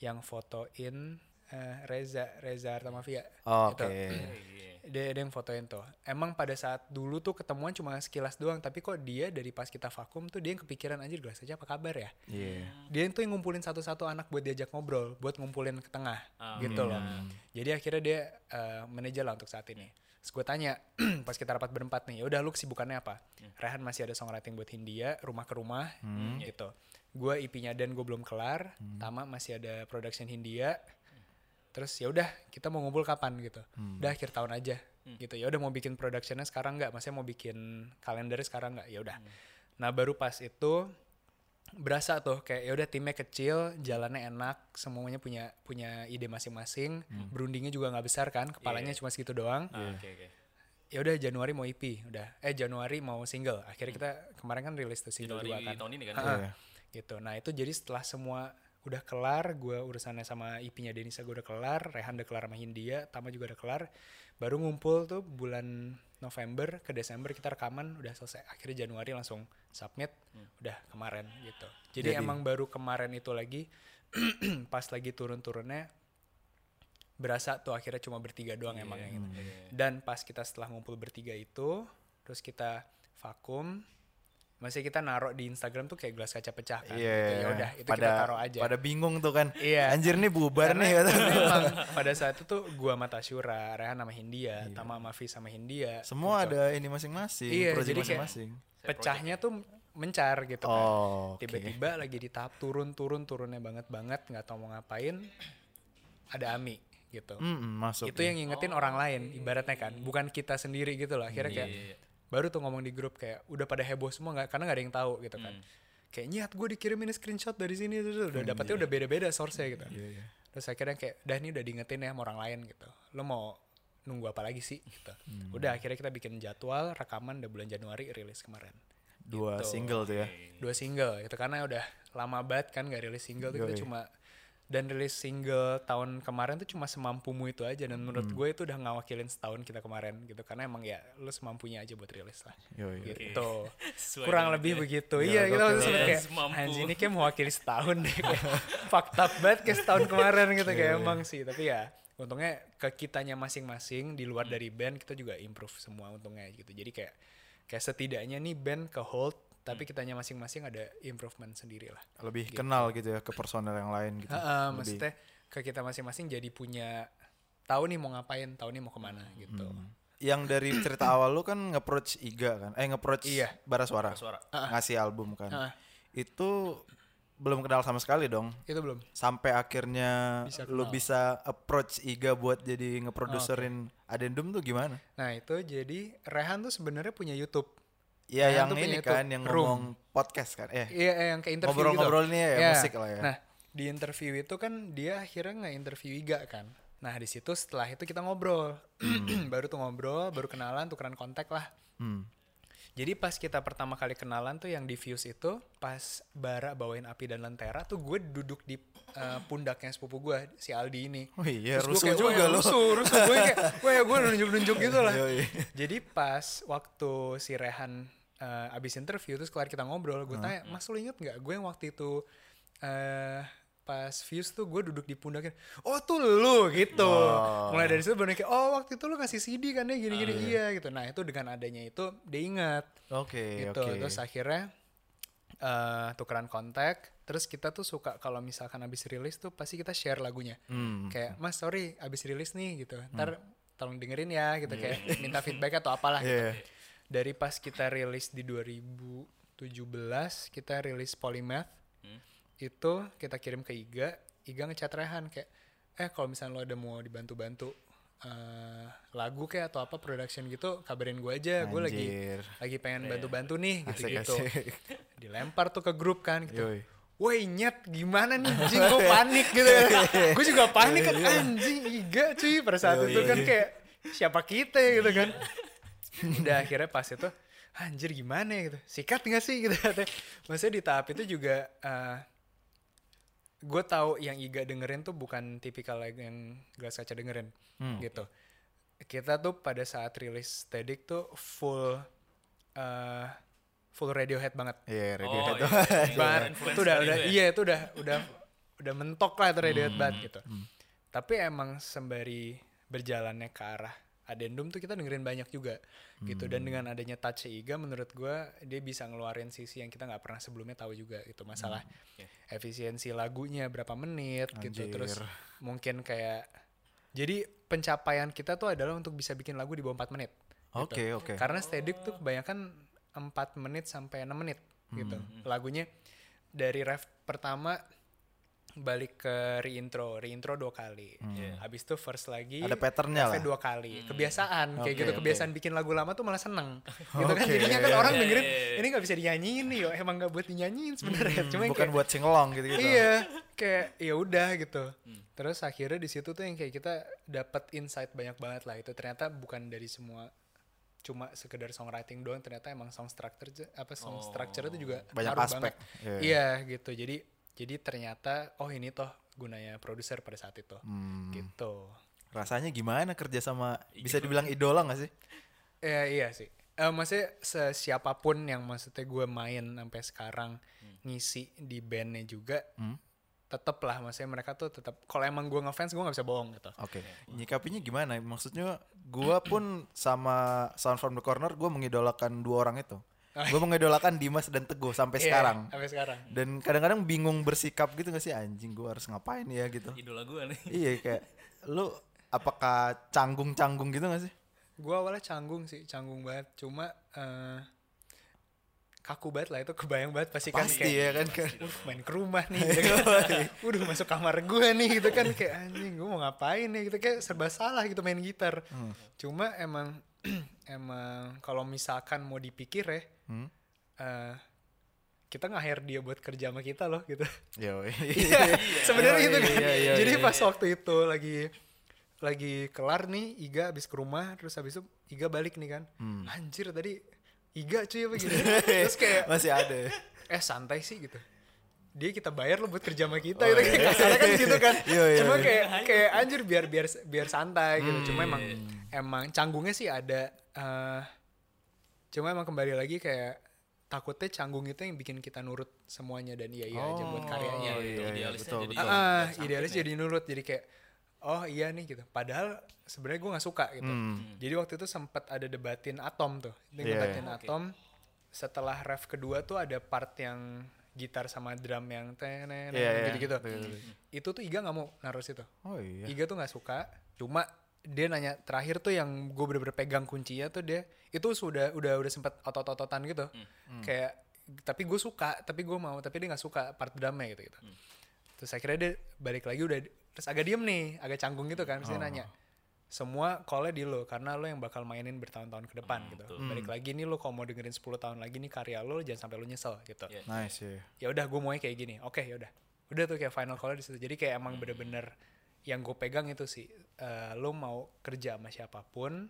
Speaker 4: yang fotoin eh, Reza Reza Artamavia
Speaker 1: Oke.
Speaker 4: Gitu. Dia, dia yang fotoin tuh emang pada saat dulu tuh ketemuan cuma sekilas doang tapi kok dia dari pas kita vakum tuh dia yang kepikiran anjir gelas aja apa kabar ya
Speaker 1: Iya.
Speaker 4: dia itu yang ngumpulin satu-satu anak buat diajak ngobrol, buat ngumpulin ke tengah, gitu loh. Jadi akhirnya dia eh, manajer lah untuk saat ini. Terus gue tanya, pas kita rapat berempat nih, ya udah lu kesibukannya apa? Rehan masih ada songwriting buat Hindia, rumah ke rumah, gitu. Gue IP-nya dan gue belum kelar, Tama masih ada production Hindia. Terus ya udah kita mau ngumpul kapan gitu. Udah akhir tahun aja, gitu. Ya udah mau bikin productionnya sekarang nggak? Maksudnya mau bikin kalendernya sekarang nggak? Ya udah. Nah baru pas itu berasa tuh kayak ya udah timnya kecil jalannya enak semuanya punya punya ide masing-masing berundingnya juga nggak besar kan kepalanya cuma segitu doang
Speaker 3: Ah, Oke oke.
Speaker 4: ya udah Januari mau EP udah eh Januari mau single akhirnya kita kemarin kan rilis tuh single
Speaker 3: Januari
Speaker 4: dua kan
Speaker 3: tahun ini kan.
Speaker 4: Ha-ha.
Speaker 1: Iya.
Speaker 4: gitu nah itu jadi setelah semua udah kelar gue urusannya sama IP-nya Denisa gue udah kelar Rehan udah kelar sama Hindia Tama juga udah kelar. Baru ngumpul tuh bulan November ke Desember kita rekaman udah selesai. Akhirnya Januari langsung submit udah kemarin gitu. Jadi,
Speaker 1: Jadi-
Speaker 4: emang baru kemarin itu lagi pas lagi turun-turunnya berasa tuh akhirnya cuma bertiga doang emang yang gitu. dan pas kita setelah ngumpul bertiga itu terus kita vakum masih kita naruh di Instagram tuh kayak gelas kaca pecah kan
Speaker 1: Iya.
Speaker 4: gitu. ya udah itu
Speaker 1: pada,
Speaker 4: kita taruh aja
Speaker 1: Pada bingung tuh kan.
Speaker 4: Iya.
Speaker 1: Anjir nih bubar nih kata.
Speaker 4: Memang pada saat itu tuh gua sama Tasyura, Rehan sama Hindia, Tama sama Fi sama Hindia.
Speaker 1: Semua ada ini masing-masing,
Speaker 4: Iya,
Speaker 1: project
Speaker 4: jadi
Speaker 1: masing-masing.
Speaker 4: Pecahnya tuh mencar gitu kan.
Speaker 1: Oh, oke.
Speaker 4: Tiba-tiba lagi di tahap turun-turun turunnya banget banget nggak tahu mau ngapain. Ada Ami gitu.
Speaker 1: Mm, masuk.
Speaker 4: Itu yang ngingetin orang lain ibaratnya kan, bukan kita sendiri gitu loh. Akhirnya kayak
Speaker 3: Iya, iya.
Speaker 4: Baru tuh ngomong di grup kayak udah pada heboh semua nggak karena nggak ada yang tahu gitu kan. Kayak nyat gue dikirimin screenshot dari sini tuh udah dapetnya udah beda-beda source-nya gitu.
Speaker 1: Iya, iya.
Speaker 4: Terus akhirnya kayak dah ini udah diingetin ya sama orang lain gitu. Lo mau nunggu apa lagi sih gitu. Udah akhirnya kita bikin jadwal rekaman udah bulan Januari rilis kemarin.
Speaker 1: Dua
Speaker 4: Gitu.
Speaker 1: single tuh ya.
Speaker 4: Dua single gitu karena udah lama banget kan gak rilis single tuh kita
Speaker 1: Yoi.
Speaker 4: cuma dan rilis single tahun kemarin tuh cuma semampumu itu aja. Dan menurut gue itu udah ngawakilin setahun kita kemarin gitu. Karena emang ya lo semampunya aja buat rilis lah.
Speaker 1: Yoi.
Speaker 4: gitu.
Speaker 3: Sesuai
Speaker 4: kurang lebih
Speaker 3: dia.
Speaker 4: begitu.
Speaker 1: Ya,
Speaker 4: iya kita langsung
Speaker 3: Iya,
Speaker 4: kayak
Speaker 3: semampu.
Speaker 4: anjing ini kayak mewakili setahun deh. Kayak fucked up banget kayak setahun kemarin gitu.
Speaker 1: Iya,
Speaker 4: kayak emang sih. Tapi ya untungnya ke kitanya masing-masing di luar dari band kita juga improve semua untungnya gitu. Jadi kayak kayak setidaknya nih band ke hold tapi kitanya masing-masing ada improvement sendiri lah
Speaker 1: Lebih kenal gitu ya ke personel yang lain gitu.
Speaker 4: Heeh,
Speaker 1: Lebih-
Speaker 4: maksudnya ke kita masing-masing jadi punya tahu nih mau ngapain tahu nih mau ke mana gitu
Speaker 1: Yang dari cerita awal lu kan nge-approach Iga kan. Eh nge-approach
Speaker 4: Iya.
Speaker 1: Bara Suara.
Speaker 3: Suara.
Speaker 1: Ngasih album kan.
Speaker 4: Heeh.
Speaker 1: Itu belum kenal sama sekali dong.
Speaker 4: itu belum
Speaker 1: Sampai akhirnya
Speaker 4: Bisa
Speaker 1: lu bisa approach Iga buat jadi ngeproduserin Adendum tuh gimana?
Speaker 4: nah itu jadi Rehan tuh sebenarnya punya YouTube
Speaker 1: Iya
Speaker 4: Rehan
Speaker 1: yang ini kan yang
Speaker 4: Room.
Speaker 1: ngomong podcast kan. Eh
Speaker 4: Iya, eh, yang kayak interview
Speaker 1: Ngobrol-ngobrol
Speaker 4: gitu.
Speaker 1: nih ya,
Speaker 4: Iya.
Speaker 1: musik lah ya.
Speaker 4: Nah, di interview itu kan dia akhirnya nggak interview Iga kan. Nah, di situ setelah itu kita ngobrol. baru tuh ngobrol, baru kenalan, tukeran kontak lah.
Speaker 1: hmm.
Speaker 4: Jadi pas kita pertama kali kenalan tuh yang di Fuse itu pas Bara bawain api dan lentera tuh gue duduk di eh, pundaknya sepupu gue si Aldi ini.
Speaker 1: Oh iya,
Speaker 4: Terus
Speaker 1: rusuh
Speaker 4: kayak,
Speaker 1: juga
Speaker 4: "Wah,
Speaker 1: lo.
Speaker 4: Rusuh, rusuh. Gue kayak, wah gue nunjuk-nunjuk gitu lah. Jadi pas waktu si Rehan eh, abis interview terus kelar kita ngobrol, gue tanya, Mas lu inget nggak gue yang waktu itu eh pas views tuh gue duduk di pundaknya, oh tuh lu gitu.
Speaker 1: Wow.
Speaker 4: Mulai dari situ baru kayak, oh waktu itu lu ngasih CD kan ya gini-gini iya gitu. Nah itu dengan adanya itu dia ingat
Speaker 1: Oke,
Speaker 4: gitu.
Speaker 1: oke.
Speaker 4: Terus akhirnya eh tukeran kontak. Terus kita tuh suka kalau misalkan abis rilis tuh pasti kita share lagunya
Speaker 1: Hmm.
Speaker 4: kayak mas sorry abis rilis nih gitu ntar tolong dengerin ya gitu kayak minta feedback atau apalah
Speaker 1: Iya.
Speaker 4: gitu dari pas kita rilis di 2017 kita rilis Polymath.
Speaker 3: Hmm.
Speaker 4: itu kita kirim ke Iga. Iga ngechat Rehan kayak eh kalau misalnya lo ada mau dibantu-bantu eh, lagu kayak atau apa production gitu kabarin gue aja. Gue lagi lagi pengen bantu-bantu nih gitu
Speaker 1: Asik,
Speaker 4: gitu
Speaker 1: asik.
Speaker 4: dilempar tuh ke grup kan gitu
Speaker 1: Yoi.
Speaker 4: Woi nyet gimana nih anjing gue panik gitu gue juga panik kan anjing iga cuy pada saat
Speaker 1: Iya,
Speaker 4: itu
Speaker 1: iya,
Speaker 4: kan
Speaker 1: iya.
Speaker 4: kayak siapa kita gitu kan udah akhirnya pas itu anjir gimana ya gitu sikat gak sih gitu maksudnya di tahap itu juga gue tahu yang Iga dengerin tuh bukan tipikal yang gelas kaca dengerin
Speaker 1: Hmm.
Speaker 4: gitu kita tuh pada saat rilis Static tuh full eh, full Radiohead banget
Speaker 1: Iya,
Speaker 3: Oh,
Speaker 1: Radiohead.
Speaker 3: iya,
Speaker 1: tuh.
Speaker 3: iya.
Speaker 4: banget
Speaker 3: Influence
Speaker 4: itu udah udah
Speaker 3: itu ya?
Speaker 4: iya itu udah udah udah mentok lah itu Radiohead banget gitu tapi emang sembari berjalannya ke arah Adendum tuh kita dengerin banyak juga gitu dan dengan adanya touch Iga menurut gua dia bisa ngeluarin sisi yang kita nggak pernah sebelumnya tahu juga gitu masalah efisiensi lagunya berapa menit gitu terus
Speaker 1: Anjir.
Speaker 4: mungkin kayak jadi pencapaian kita tuh adalah untuk bisa bikin lagu di bawah 4 menit gitu.
Speaker 1: Oke, oke.
Speaker 4: Karena Static tuh kebanyakan 4 menit sampai 6 menit gitu.
Speaker 1: Hmm.
Speaker 4: Lagunya dari ref pertama balik ke reintro, reintro dua kali. Habis itu first lagi.
Speaker 1: Hmm. Ada patternnya lah.
Speaker 4: dua kali. Kebiasaan kayak gitu. Kebiasaan bikin lagu lama tuh malah seneng. gitu kan jadinya kan orang
Speaker 3: Iya,
Speaker 4: dengerin
Speaker 3: iya, iya.
Speaker 4: ini nggak bisa dinyanyiin nih yo. Emang nggak buat dinyanyiin sebenarnya. Cuma
Speaker 1: Hmm, Bukan
Speaker 4: kayak-
Speaker 1: buat singelong gitu-gitu.
Speaker 4: Iya, kayak ya udah gitu. Terus akhirnya di situ tuh yang kayak kita dapat insight banyak banget lah itu ternyata bukan dari semua cuma sekedar songwriting doang ternyata emang song structure apa song structure itu juga
Speaker 1: Banyak aspek, iya.
Speaker 4: Iya gitu. Jadi jadi ternyata oh ini toh gunanya produser pada saat itu.
Speaker 1: Hmm.
Speaker 4: Gitu.
Speaker 1: Rasanya gimana kerja sama bisa dibilang idola gak sih?
Speaker 4: Ya, iya sih. Eh maksudnya siapa pun yang maksudnya gue main sampai sekarang ngisi di bandnya juga,
Speaker 1: Hmm.
Speaker 4: tetep lah maksudnya mereka tuh tetap kalau emang gue ngefans gue nggak bisa bohong gitu.
Speaker 1: Oke. Nyikapinya gimana? Maksudnya gua pun sama Sound from the Corner gua mengidolakan dua orang itu. Gua mengidolakan Dimas dan Teguh sampai
Speaker 4: Iya,
Speaker 1: sekarang.
Speaker 4: Sampai sekarang.
Speaker 1: Dan kadang-kadang bingung bersikap gitu gak sih anjing gua harus ngapain ya gitu.
Speaker 3: Idola gue nih.
Speaker 1: iya kayak lu apakah canggung-canggung gitu gak sih?
Speaker 4: Gue awalnya canggung sih, canggung banget. Cuma eh kaku banget lah itu kebayang banget pasti kan
Speaker 1: Pasti
Speaker 4: kayak
Speaker 1: ya kan.
Speaker 4: "Uh, main ke rumah nih gitu kan. Udah masuk kamar gue nih gitu kan kayak anjing gue mau ngapain nih gitu kayak serba salah gitu main gitar.
Speaker 1: Hmm.
Speaker 4: Cuma emang emang kalau misalkan mau dipikir ya
Speaker 1: Hmm?
Speaker 4: eh, kita nge-hire dia buat kerja sama kita loh gitu.
Speaker 1: Yo.
Speaker 4: Sebenarnya
Speaker 1: Iya,
Speaker 4: gitu kan.
Speaker 1: iya, iya,
Speaker 4: Jadi pas waktu itu lagi lagi kelar nih Iga habis ke rumah terus habis itu Iga balik nih kan.
Speaker 1: Hmm.
Speaker 4: Anjir tadi Iga cuy apa gitu. terus kayak
Speaker 1: masih ada. ya?
Speaker 4: eh santai sih gitu. Dia kita bayar lo buat kerja sama kita
Speaker 1: Oh,
Speaker 4: gitu
Speaker 1: iya.
Speaker 4: kayak kasarnya kan gitu kan.
Speaker 1: Iya, iya,
Speaker 4: Cuma
Speaker 1: iya.
Speaker 4: kayak kayak anjir biar biar biar santai gitu. Cuma emang
Speaker 1: Hmm.
Speaker 4: emang canggungnya sih ada eh cuma emang kembali lagi kayak takutnya canggung itu yang bikin kita nurut semuanya dan iya iya aja buat karyanya
Speaker 1: Oh,
Speaker 4: gitu.
Speaker 1: iya, iya,
Speaker 3: Idealisnya
Speaker 1: betul,
Speaker 3: jadi-
Speaker 1: betul.
Speaker 3: Sampai
Speaker 4: idealis jadi nurut jadi kayak oh iya nih gitu. Padahal sebenarnya gue nggak suka gitu.
Speaker 1: Hmm.
Speaker 4: Jadi waktu itu sempat ada debatin atom tuh,
Speaker 1: Iya,
Speaker 4: debatin
Speaker 1: iya.
Speaker 4: atom. setelah ref kedua tuh ada part yang gitar sama drum yang tenen
Speaker 1: Iya, iya.
Speaker 4: gitu-gitu.
Speaker 1: Betul, betul.
Speaker 4: Itu tuh Iga nggak mau naruh situ.
Speaker 1: Oh iya.
Speaker 4: Iga tuh nggak suka. Cuma dia nanya terakhir tuh yang gue bener-bener pegang kuncinya tuh dia itu sudah udah udah sempet otot-ototan gitu. Kayak tapi gue suka, tapi gue mau, tapi dia nggak suka part drumnya gitu gitu. Terus akhirnya dia balik lagi udah terus agak diem nih, agak canggung gitu kan. Terus dia nanya, semua call-nya di lo karena lo yang bakal mainin bertahun-tahun ke depan gitu. Balik lagi nih lo kalau mau dengerin 10 tahun lagi nih karya lo jangan sampai lo nyesel gitu.
Speaker 3: Iya.
Speaker 1: Nice ya.
Speaker 4: Ya udah gue maunya kayak gini. Oke, ya udah. Udah tuh kayak final call di situ. Jadi kayak emang bener-bener yang gue pegang itu sih eh, lo mau kerja sama siapa pun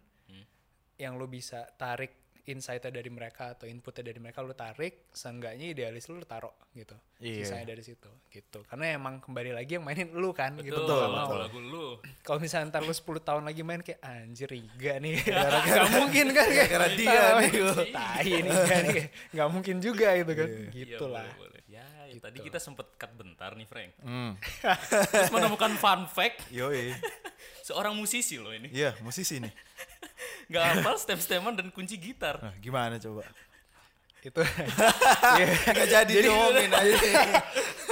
Speaker 4: yang lo bisa tarik insight-nya dari mereka atau inputnya dari mereka lo tarik seenggaknya idealis lo, lo taruh gitu
Speaker 1: Iya.
Speaker 4: sisanya dari situ gitu karena emang kembali lagi yang mainin lu kan gitu
Speaker 3: Betul,
Speaker 4: mau.
Speaker 3: lagu lu.
Speaker 4: Kalau misalnya ntar lu 10 tahun lagi main kayak anjir Iga nih gak mungkin kan kayak
Speaker 1: Gara-gara dia
Speaker 4: "Ah,
Speaker 1: nih, gua."
Speaker 4: tai nih Kayak nggak mungkin juga gitu kan
Speaker 3: Iya,
Speaker 4: gitu lah
Speaker 3: boleh, boleh. Ya, ya, tadi kita sempet cut bentar nih, Frank.
Speaker 1: Hmm.
Speaker 3: Terus menemukan fun fact,
Speaker 1: Yoi.
Speaker 3: seorang musisi loh ini.
Speaker 1: Iya, musisi nih.
Speaker 3: Gak hafal stem-steman dan kunci gitar.
Speaker 1: Nah, gimana coba?
Speaker 4: itu Iya.
Speaker 1: Gak jadi diomongin aja.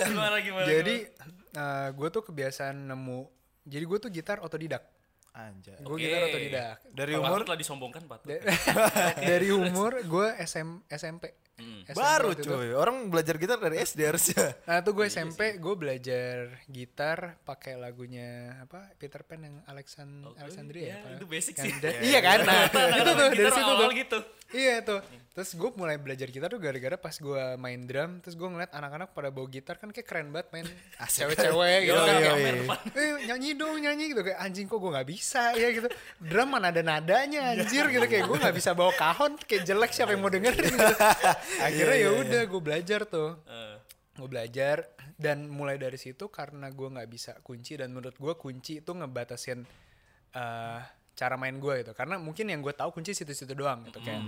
Speaker 3: Gimana, gimana?
Speaker 4: jadi gue tuh kebiasaan nemu jadi gue tuh gitar otodidak.
Speaker 1: Anjay.
Speaker 4: gue gitar otodidak.
Speaker 1: Dari
Speaker 3: Patut
Speaker 1: umur?
Speaker 3: telah disombongkan, Patut.
Speaker 4: Da- dari umur gue SM, SMP
Speaker 3: Hmm.
Speaker 4: SMP
Speaker 1: baru
Speaker 4: itu.
Speaker 1: cuy. Orang belajar gitar dari SD harusnya.
Speaker 4: Nah tuh gue SMP gue belajar gitar pakai lagunya apa Peter Pan yang Alexan
Speaker 3: ya,
Speaker 4: Alexandria apa?
Speaker 3: itu basic sih.
Speaker 4: da- iya kan? Nah, itu tuh dari situ tuh.
Speaker 3: gitu.
Speaker 4: Iya tuh. Terus gue mulai belajar gitar tuh gara-gara pas gue main drum, terus gue ngeliat anak-anak pada bawa gitar kan kayak keren banget main cewek-cewek gitu
Speaker 1: Yo,
Speaker 4: kan.
Speaker 1: yo,
Speaker 4: kayak,
Speaker 1: yo.
Speaker 4: Eh nyanyi dong nyanyi gitu kayak anjing kok gue nggak bisa ya gitu. Drum mana ada nadanya anjir gitu kayak gue nggak bisa bawa kahon kayak jelek siapa yang mau dengerin gitu. Akhirnya ya udah gue belajar tuh.
Speaker 3: Eh,
Speaker 4: gue belajar dan mulai dari situ karena gue nggak bisa kunci dan menurut gue kunci itu ngebatasin eh, cara main gue gitu. Karena mungkin yang gue tahu kunci situ-situ doang gitu kayak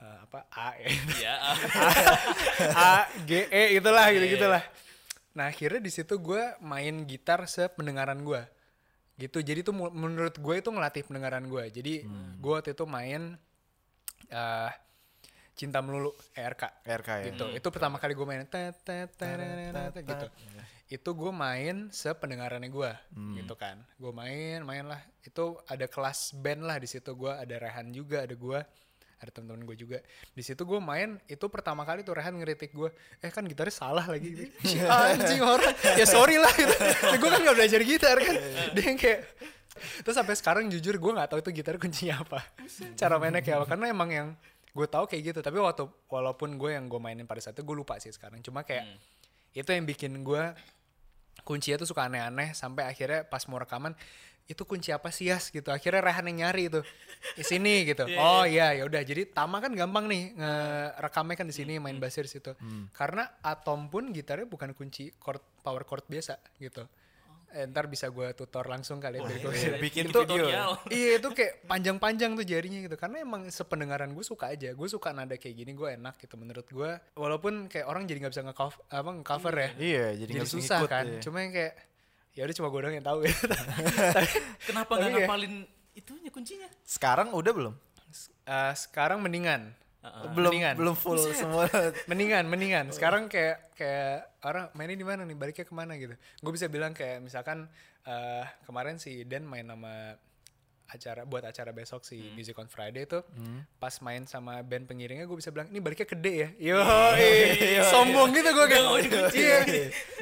Speaker 4: eh, apa A ya.
Speaker 3: Ya,
Speaker 4: A G E itulah gitu gitulah nah akhirnya di situ gue main gitar sependengaran gue gitu jadi tuh menurut gue itu ngelatih pendengaran gue jadi gue waktu itu main eh cinta melulu ERK
Speaker 1: RK ya.
Speaker 4: gitu. Itu pertama kali gue main tet, tet, gitu. itu gue main sependengarannya gue gitu kan. Gue main main lah. Itu ada kelas band lah di situ. Gue ada Rehan juga ada gue ada teman-teman gue juga. Di situ gue main itu pertama kali tuh Rehan ngeritik gue eh kan gitarnya salah lagi. Si anjing orang. Ya sorry lah gitu. Gue kan gak belajar gitar kan. Dia yang kayak terus sampai sekarang jujur gue nggak tahu itu gitar kuncinya apa. Cara mainnya kayak apa. Karena emang yang gue tahu kayak gitu tapi waktu walaupun gue yang gue mainin pada saat itu gue lupa sih sekarang. Cuma kayak itu yang bikin gue kuncinya tuh suka aneh-aneh sampai akhirnya pas mau rekaman itu kunci apa sih Yas? Gitu. Akhirnya Rehan yang nyari itu. Di sini gitu. Oh iya. ya udah. Jadi Tama kan gampang nih ngerekamnya kan di sini main bassnya di situ. Karena Atom pun gitarnya bukan kunci chord power chord biasa gitu Eh, ntar bisa gue tutor langsung kali ya gue
Speaker 1: iya. Bikin
Speaker 4: itu,
Speaker 1: video.
Speaker 4: iya itu kayak panjang-panjang tuh jarinya gitu karena emang sependengaran gue suka aja gue suka nada kayak gini gue enak gitu menurut gue walaupun kayak orang jadi nggak bisa nge-cover apa nge-cover ya
Speaker 1: Iya, jadi,
Speaker 4: jadi
Speaker 1: bisa
Speaker 4: susah
Speaker 1: ngikut
Speaker 4: kan
Speaker 1: ya.
Speaker 4: cuma yang kayak ya udah cuma gue doang yang tahu ya
Speaker 3: Kenapa nggak
Speaker 4: kayak-
Speaker 3: ngapalin itunya kuncinya?
Speaker 1: Sekarang udah belum?
Speaker 4: eh, sekarang mendingan
Speaker 1: belum
Speaker 4: mendingan.
Speaker 1: belum full semua.
Speaker 4: mendingan mendingan. Sekarang kayak kayak orang mainnya di mana nih? Baliknya ke mana gitu? Gue bisa bilang kayak misalkan eh kemarin si Dan main sama acara buat acara besok si Music on Friday tuh pas main sama band pengiringnya gue bisa bilang ini baliknya ke D ya? Yo sombong gitu gue kayak. Iya.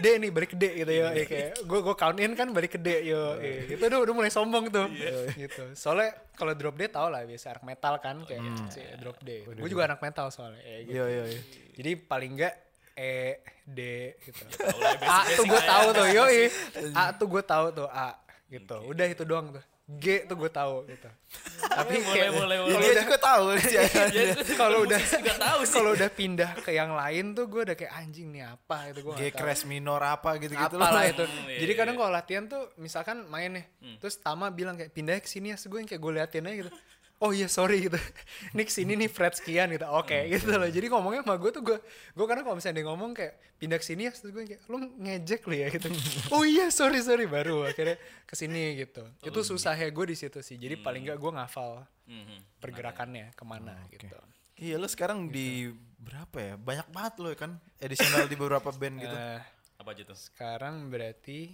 Speaker 4: D nih balik ke D gitu yo. Iya, kayak gue gue count in kan balik ke D yo. Gitu udah udah mulai sombong tuh. Gitu. Soalnya kalau drop D tau lah biasa anak metal kan kayak si drop D. Gue juga anak metal soalnya ya, gitu.
Speaker 1: Iya, iya, iya.
Speaker 4: Jadi paling enggak E D gitu. A tuh gue tahu tuh, yoi. A tuh gue tahu tuh A gitu. Udah itu doang tuh. G tuh gue tahu gitu. Tapi
Speaker 3: Boleh,
Speaker 4: kayak
Speaker 3: boleh,
Speaker 1: Ya,
Speaker 3: boleh.
Speaker 1: dia juga tahu sih.
Speaker 4: kalau udah
Speaker 3: Gak tahu sih.
Speaker 4: kalau udah pindah ke yang lain tuh gue udah kayak anjing nih apa itu gue
Speaker 1: G crash minor apa gitu-gitu
Speaker 4: apalah
Speaker 1: lah.
Speaker 4: itu.
Speaker 3: iya,
Speaker 4: Jadi
Speaker 3: iya.
Speaker 4: kadang kalau latihan tuh misalkan main nih, terus Tama bilang kayak pindah ke sini ya, gue yang kayak gue liatin aja gitu. Oh iya sorry gitu. Nih sini nih fret sekian gitu. Oke gitu loh. Jadi ngomongnya sama gue tuh gue gue karena kalau misalnya dia ngomong kayak pindah ke sini ya, terus gue kayak lu ngejek lu ya gitu. oh iya sorry sorry baru akhirnya ke sini gitu.
Speaker 3: Oh,
Speaker 4: Itu susahnya gue di situ sih. Jadi paling nggak gue ngafal
Speaker 3: Mhm.
Speaker 4: pergerakannya ke mana gitu.
Speaker 1: Iya lu sekarang di berapa ya? Banyak banget lo kan additional di beberapa band gitu.
Speaker 4: Eh,
Speaker 3: Apa aja tuh?
Speaker 4: sekarang berarti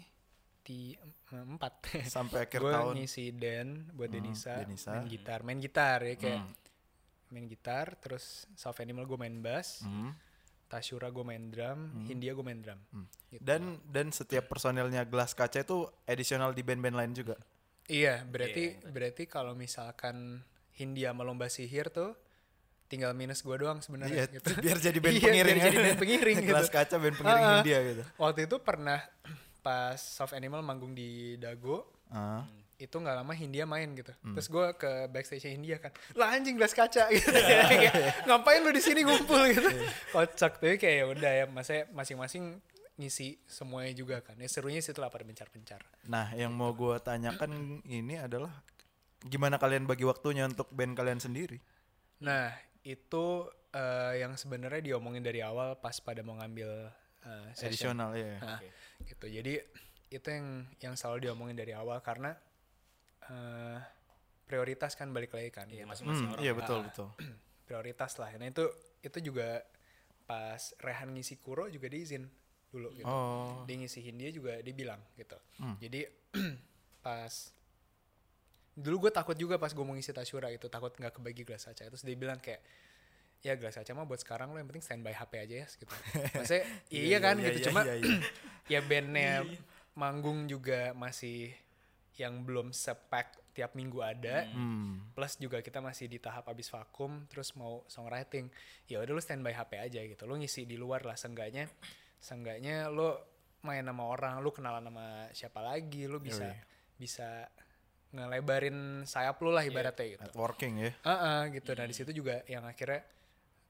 Speaker 4: di em- empat.
Speaker 1: Sampai akhir
Speaker 4: gue
Speaker 1: tahun.
Speaker 4: ngisi Dan buat Denisa,
Speaker 1: Denisa.
Speaker 4: main gitar, main gitar ya kayak
Speaker 1: Hmm.
Speaker 4: main gitar, terus Soft Animal gue main bass,
Speaker 1: Hmm.
Speaker 4: Tashura gue main drum, Hindia gue main drum. Gitu.
Speaker 1: Dan dan setiap personelnya Gelas Kaca itu additional di band-band lain juga.
Speaker 4: Iya, berarti berarti kalau misalkan Hindia sama lomba sihir tuh tinggal minus gue doang sebenarnya
Speaker 1: Iya,
Speaker 4: gitu.
Speaker 1: biar jadi band
Speaker 4: Iya,
Speaker 1: pengiring.
Speaker 4: biar jadi band pengiring gitu.
Speaker 1: Gelas Kaca band pengiring
Speaker 4: Ah, ah.
Speaker 1: India gitu.
Speaker 4: Waktu itu pernah pas Soft Animal manggung di Dago,
Speaker 1: Ah.
Speaker 4: itu nggak lama Hindia main gitu.
Speaker 1: Hmm.
Speaker 4: Terus gue ke backstage Hindia kan, lah anjing gelas kaca gitu. Kayak, Ngapain lu di sini ngumpul gitu? Kocak tuh kayak ya udah ya, masa masing-masing ngisi semuanya juga kan. Ya serunya situ lah pada pencar-pencar.
Speaker 1: Nah, yang mau gue tanyakan ini adalah gimana kalian bagi waktunya untuk band kalian sendiri?
Speaker 4: Nah itu eh, yang sebenarnya diomongin dari awal pas pada mau ngambil eh, session.
Speaker 1: Additional ya.
Speaker 4: Nah, gitu. Jadi itu yang yang selalu diomongin dari awal karena eh, prioritas kan balik lagi kan.
Speaker 3: Iya,
Speaker 4: gitu.
Speaker 3: masing-masing
Speaker 1: Hmm,
Speaker 3: orang.
Speaker 1: iya betul betul.
Speaker 4: prioritas lah. Nah itu itu juga pas Rehan ngisi Kuro juga diizin dulu gitu.
Speaker 1: Oh.
Speaker 4: Dia ngisihin dia juga dibilang gitu.
Speaker 1: Hmm.
Speaker 4: Jadi pas dulu gue takut juga pas gue mau ngisi Tashura itu takut nggak kebagi gelas kaca. Terus dia bilang kayak ya gelas kaca mah buat sekarang lo yang penting standby HP aja ya gitu. Maksudnya iya, kan
Speaker 1: iya,
Speaker 4: gitu.
Speaker 1: iya,
Speaker 4: Cuma
Speaker 1: iya, iya.
Speaker 4: ya bandnya manggung juga masih yang belum sepack tiap minggu ada
Speaker 1: Hmm.
Speaker 4: plus juga kita masih di tahap abis vakum terus mau songwriting ya udah lu standby HP aja gitu lu ngisi di luar lah seenggaknya seenggaknya lu main sama orang lu kenalan sama siapa lagi lu bisa
Speaker 1: Yoi.
Speaker 4: bisa ngelebarin sayap lu lah ibaratnya gitu
Speaker 1: Networking ya.
Speaker 4: Heeh, gitu nah di situ juga yang akhirnya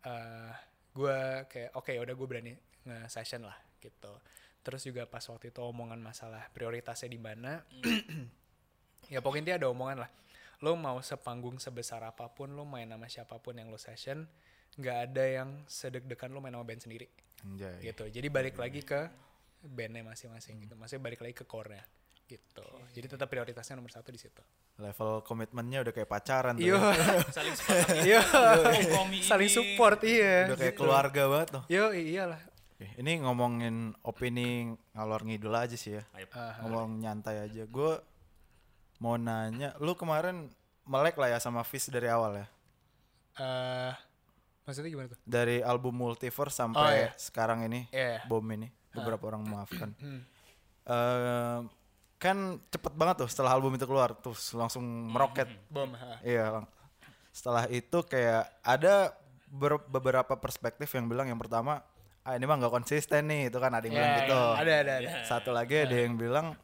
Speaker 4: eh gue kayak oke udah gue berani nge-session lah gitu. Terus juga pas waktu itu omongan masalah prioritasnya di mana ya pokoknya intinya ada omongan lah. Lo mau sepanggung sebesar apa pun lo main sama siapa pun yang lo session nggak ada yang sedek-dekan lo main sama band sendiri.
Speaker 1: Anjay.
Speaker 4: gitu. Jadi balik lagi ke bandnya masing-masing gitu. Maksudnya balik lagi ke core-nya gitu jadi tetap prioritasnya nomor satu di situ
Speaker 1: Level komitmennya udah kayak pacaran tuh.
Speaker 4: Iya.
Speaker 1: ya.
Speaker 3: Saling sepakat.
Speaker 4: Iya. Saling support iya.
Speaker 1: Udah kayak
Speaker 4: gitu.
Speaker 1: keluarga banget tuh.
Speaker 4: Yo iyalah.
Speaker 1: Oke, ini ngomongin opini ngalor ngidul aja sih ya.
Speaker 4: Ah,
Speaker 1: Ngomong nyantai aja. Gue mau nanya, lu kemarin melek lah ya sama Fish dari awal ya.
Speaker 4: eh maksudnya gimana tuh?
Speaker 1: Dari album Multiverse sampai
Speaker 4: Oh, iya.
Speaker 1: sekarang ini,
Speaker 4: Iya.
Speaker 1: bom ini. Beberapa orang memaafkan.
Speaker 4: Hmm.
Speaker 1: Kan cepet banget tuh setelah album itu keluar tuh langsung meroket.
Speaker 4: Bom. ha.
Speaker 1: Iya. Setelah itu kayak ada ber- beberapa perspektif yang bilang yang pertama, ah ini mah nggak konsisten nih, itu kan ada yang
Speaker 4: Ya,
Speaker 1: bilang gitu.
Speaker 4: ya, Ada ada ada.
Speaker 1: Satu lagi ada yang bilang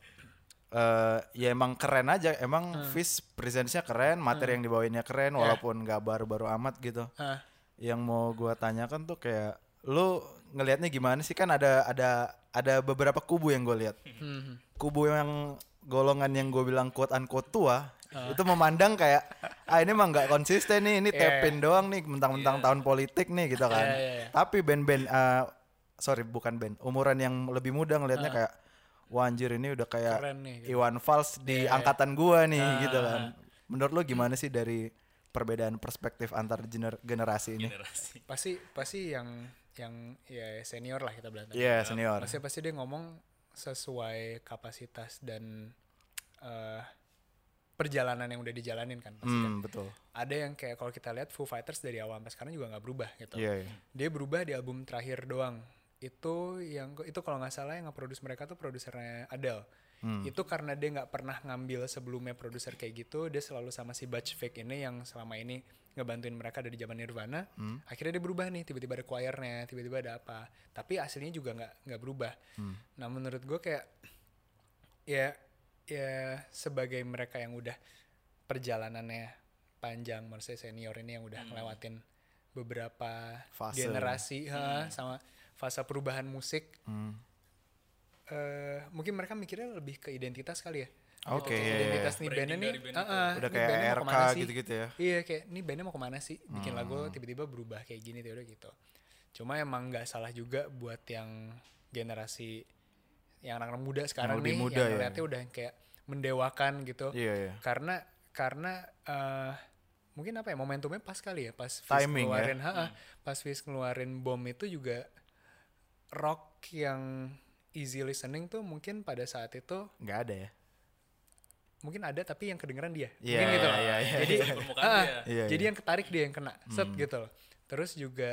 Speaker 1: eh ya emang keren aja, emang Fish presence-nya keren, materi yang dibawainnya keren walaupun nggak baru-baru amat gitu.
Speaker 4: Hah.
Speaker 1: Yang mau gua tanyakan tuh kayak lu ngelihatnya gimana sih kan ada ada ada beberapa kubu yang gue lihat.
Speaker 4: Hmm.
Speaker 1: Kubu yang golongan yang gue bilang quote unquote tua itu memandang kayak ah ini mah nggak konsisten nih ini
Speaker 4: Yeah.
Speaker 1: tepin doang nih mentang-mentang tahun politik nih gitu kan
Speaker 4: Yeah, yeah, yeah.
Speaker 1: tapi band-band eh, sorry bukan band umuran yang lebih muda ngelihatnya kayak wah anjir ini udah kayak
Speaker 4: Keren nih, gitu.
Speaker 1: Iwan Fals di angkatan gua nih gitu kan menurut lo gimana sih dari perbedaan perspektif antar gener- generasi ini
Speaker 3: Generasi.
Speaker 4: Pasti pasti yang yang ya senior lah kita bilang.
Speaker 1: Iya senior
Speaker 4: Maksudnya pasti dia ngomong sesuai kapasitas dan eh perjalanan yang udah dijalanin kan pasti kan.
Speaker 1: hmm, betul
Speaker 4: Ada yang kayak kalau kita lihat Foo Fighters dari awal sampai sekarang juga nggak berubah gitu.
Speaker 1: iya iya.
Speaker 4: Dia berubah di album terakhir doang. Itu yang itu kalau nggak salah yang nge-produce mereka tuh produsernya Adele.
Speaker 1: Hmm.
Speaker 4: Itu karena dia nggak pernah ngambil sebelumnya produser kayak gitu, dia selalu sama si Butch Vig ini yang selama ini ngebantuin mereka dari zaman Nirvana.
Speaker 1: Hmm.
Speaker 4: Akhirnya dia berubah nih, tiba-tiba ada choirnya, tiba-tiba ada apa. Tapi aslinya juga nggak nggak berubah.
Speaker 1: Hmm.
Speaker 4: Nah menurut gue kayak ya ya sebagai mereka yang udah perjalanannya panjang, maksudnya senior ini yang udah ngelewatin beberapa
Speaker 1: Fase.
Speaker 4: generasi ha, sama fase perubahan musik
Speaker 1: Hmm.
Speaker 4: Eh mungkin mereka mikirnya lebih ke identitas kali ya.
Speaker 1: Oke, iya.
Speaker 4: identitas nih bandnya nih.
Speaker 3: band itu.
Speaker 4: ah,
Speaker 1: udah
Speaker 4: nih
Speaker 1: kayak RK gitu-gitu ya
Speaker 4: Iya kayak ini bandnya mau ke mana sih? Bikin lagu
Speaker 1: Hmm.
Speaker 4: tiba-tiba berubah kayak gini udah gitu. Cuma emang nggak salah juga buat yang generasi yang anak-anak muda sekarang
Speaker 1: lebih
Speaker 4: nih
Speaker 1: muda
Speaker 4: yang
Speaker 1: ya.
Speaker 4: ngeliatnya udah kayak mendewakan gitu.
Speaker 1: iya iya
Speaker 4: Karena karena eh mungkin apa ya momentumnya pas kali ya pas Fizz
Speaker 1: Timing ya.
Speaker 4: ngeluarin ha-ha, pas Fizz ngeluarin bom itu juga rock yang easy listening tuh mungkin pada saat itu
Speaker 1: nggak ada ya
Speaker 4: mungkin ada tapi yang kedengeran dia
Speaker 1: Iya,
Speaker 4: mungkin gitu loh.
Speaker 1: iya, iya,
Speaker 4: jadi
Speaker 3: Permukaan
Speaker 4: ah,
Speaker 3: dia.
Speaker 1: Iya,
Speaker 4: jadi
Speaker 1: iya.
Speaker 4: yang ketarik dia yang kena set gitu loh terus juga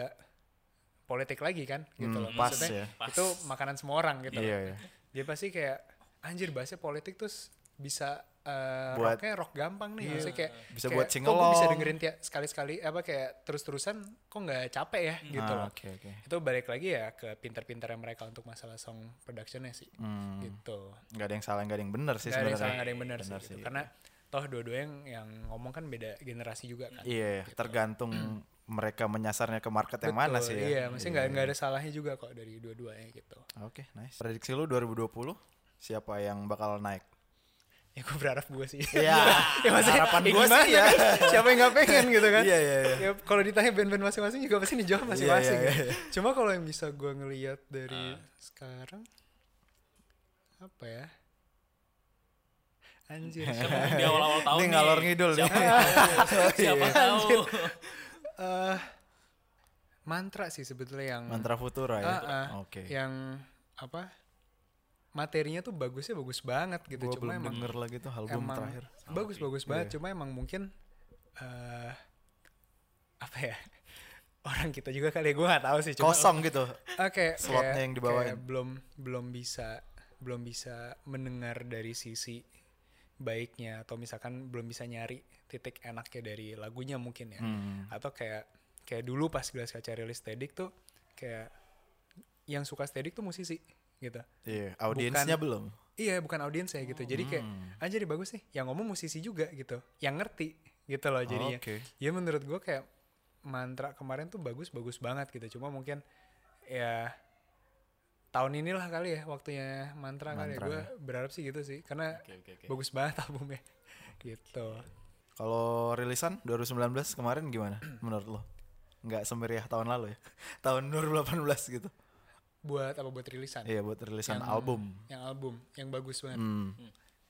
Speaker 4: politik lagi kan gitu
Speaker 1: Hmm,
Speaker 4: loh
Speaker 1: pas
Speaker 4: maksudnya
Speaker 1: ya.
Speaker 4: itu makanan semua orang gitu loh.
Speaker 1: iya iya
Speaker 4: dia pasti kayak anjir bahasnya politik terus bisa eh,
Speaker 1: Buat-
Speaker 4: rocknya rock gampang nih maksudnya kayak
Speaker 1: Bisa
Speaker 4: kayak,
Speaker 1: buat
Speaker 4: kok gue bisa dengerin tiap sekali-sekali apa kayak terus-terusan kok nggak capek ya gitu
Speaker 1: Ah,
Speaker 4: loh.
Speaker 1: oke oke.
Speaker 4: Itu balik lagi ya ke pinter-pinternya mereka untuk masalah song productionnya sih
Speaker 1: Hmm,
Speaker 4: gitu.
Speaker 1: Nggak ada yang salah nggak ada yang benar sih
Speaker 4: Gak ada yang
Speaker 1: sebenarnya.
Speaker 4: salah gak ada yang benar sih, gitu. karena toh dua-dua yang yang ngomong kan beda generasi juga kan
Speaker 1: iya tergantung mereka menyasarnya ke market yang mana
Speaker 4: Betul,
Speaker 1: sih ya.
Speaker 4: iya maksudnya nggak nggak ada salahnya juga kok dari dua-duanya gitu.
Speaker 1: Oke nice. Prediksi lu 2020 siapa yang bakal naik
Speaker 4: ya gue berharap gue sih
Speaker 1: Iya,
Speaker 4: ya maksudnya
Speaker 1: harapan
Speaker 4: ya
Speaker 1: gua
Speaker 4: gimana
Speaker 1: sih ya.
Speaker 4: kan? siapa yang nggak pengen gitu kan
Speaker 1: Iya, iya, iya.
Speaker 4: ya kalau ditanya band-band masing-masing juga pasti dijawab masing-masing
Speaker 1: iya,
Speaker 4: ya.
Speaker 1: iya.
Speaker 4: cuma kalau yang bisa gue ngelihat dari sekarang apa ya anjir
Speaker 3: Kan di awal-awal tahun
Speaker 1: Ini
Speaker 3: nih.
Speaker 1: ngalor ngidul nih.
Speaker 3: Siapa tahu? Siapa tahu?
Speaker 4: Eh, mantra sih sebetulnya yang
Speaker 1: mantra futura ya
Speaker 4: Ah, ah,
Speaker 1: oke
Speaker 4: yang apa materinya tuh bagusnya bagus banget gitu.
Speaker 1: Gua
Speaker 4: cuma
Speaker 1: belum
Speaker 4: emang
Speaker 1: denger lagi tuh album
Speaker 4: emang
Speaker 1: terakhir.
Speaker 4: bagus bagus banget.
Speaker 1: Iya.
Speaker 4: cuma emang mungkin eh apa ya orang kita juga kali ya gue nggak tahu sih. Cuma
Speaker 1: kosong gitu.
Speaker 4: Oke
Speaker 1: slotnya
Speaker 4: kayak-
Speaker 1: yang dibawain.
Speaker 4: belum belum bisa belum bisa mendengar dari sisi baiknya atau misalkan belum bisa nyari titik enaknya dari lagunya mungkin ya.
Speaker 1: Hmm.
Speaker 4: atau kayak kayak dulu pas gelas kaca rilis Stedik tuh kayak yang suka Stedik tuh musisi gitu
Speaker 1: iya audiensnya belum
Speaker 4: Iya, bukan audiens ya gitu. Jadi kayak
Speaker 1: Hmm.
Speaker 4: anjir bagus nih. Yang ngomong musisi juga gitu. Yang ngerti gitu loh jadinya.
Speaker 1: oke.
Speaker 4: Ya menurut gue kayak mantra kemarin tuh bagus-bagus banget gitu. Cuma mungkin ya tahun inilah kali ya waktunya mantra, kali ya.
Speaker 1: Mantra
Speaker 4: Gue
Speaker 1: ya.
Speaker 4: berharap sih gitu sih. Karena
Speaker 3: Oke, oke, oke.
Speaker 4: bagus banget albumnya. gitu.
Speaker 1: Kalau rilisan 2019 kemarin gimana menurut lo? Nggak semeriah tahun lalu ya? tahun 2018 gitu.
Speaker 4: Buat apa buat rilisan?
Speaker 1: Iya buat rilisan
Speaker 4: Yang-
Speaker 1: album.
Speaker 4: Yang album, yang bagus banget.
Speaker 1: Hmm.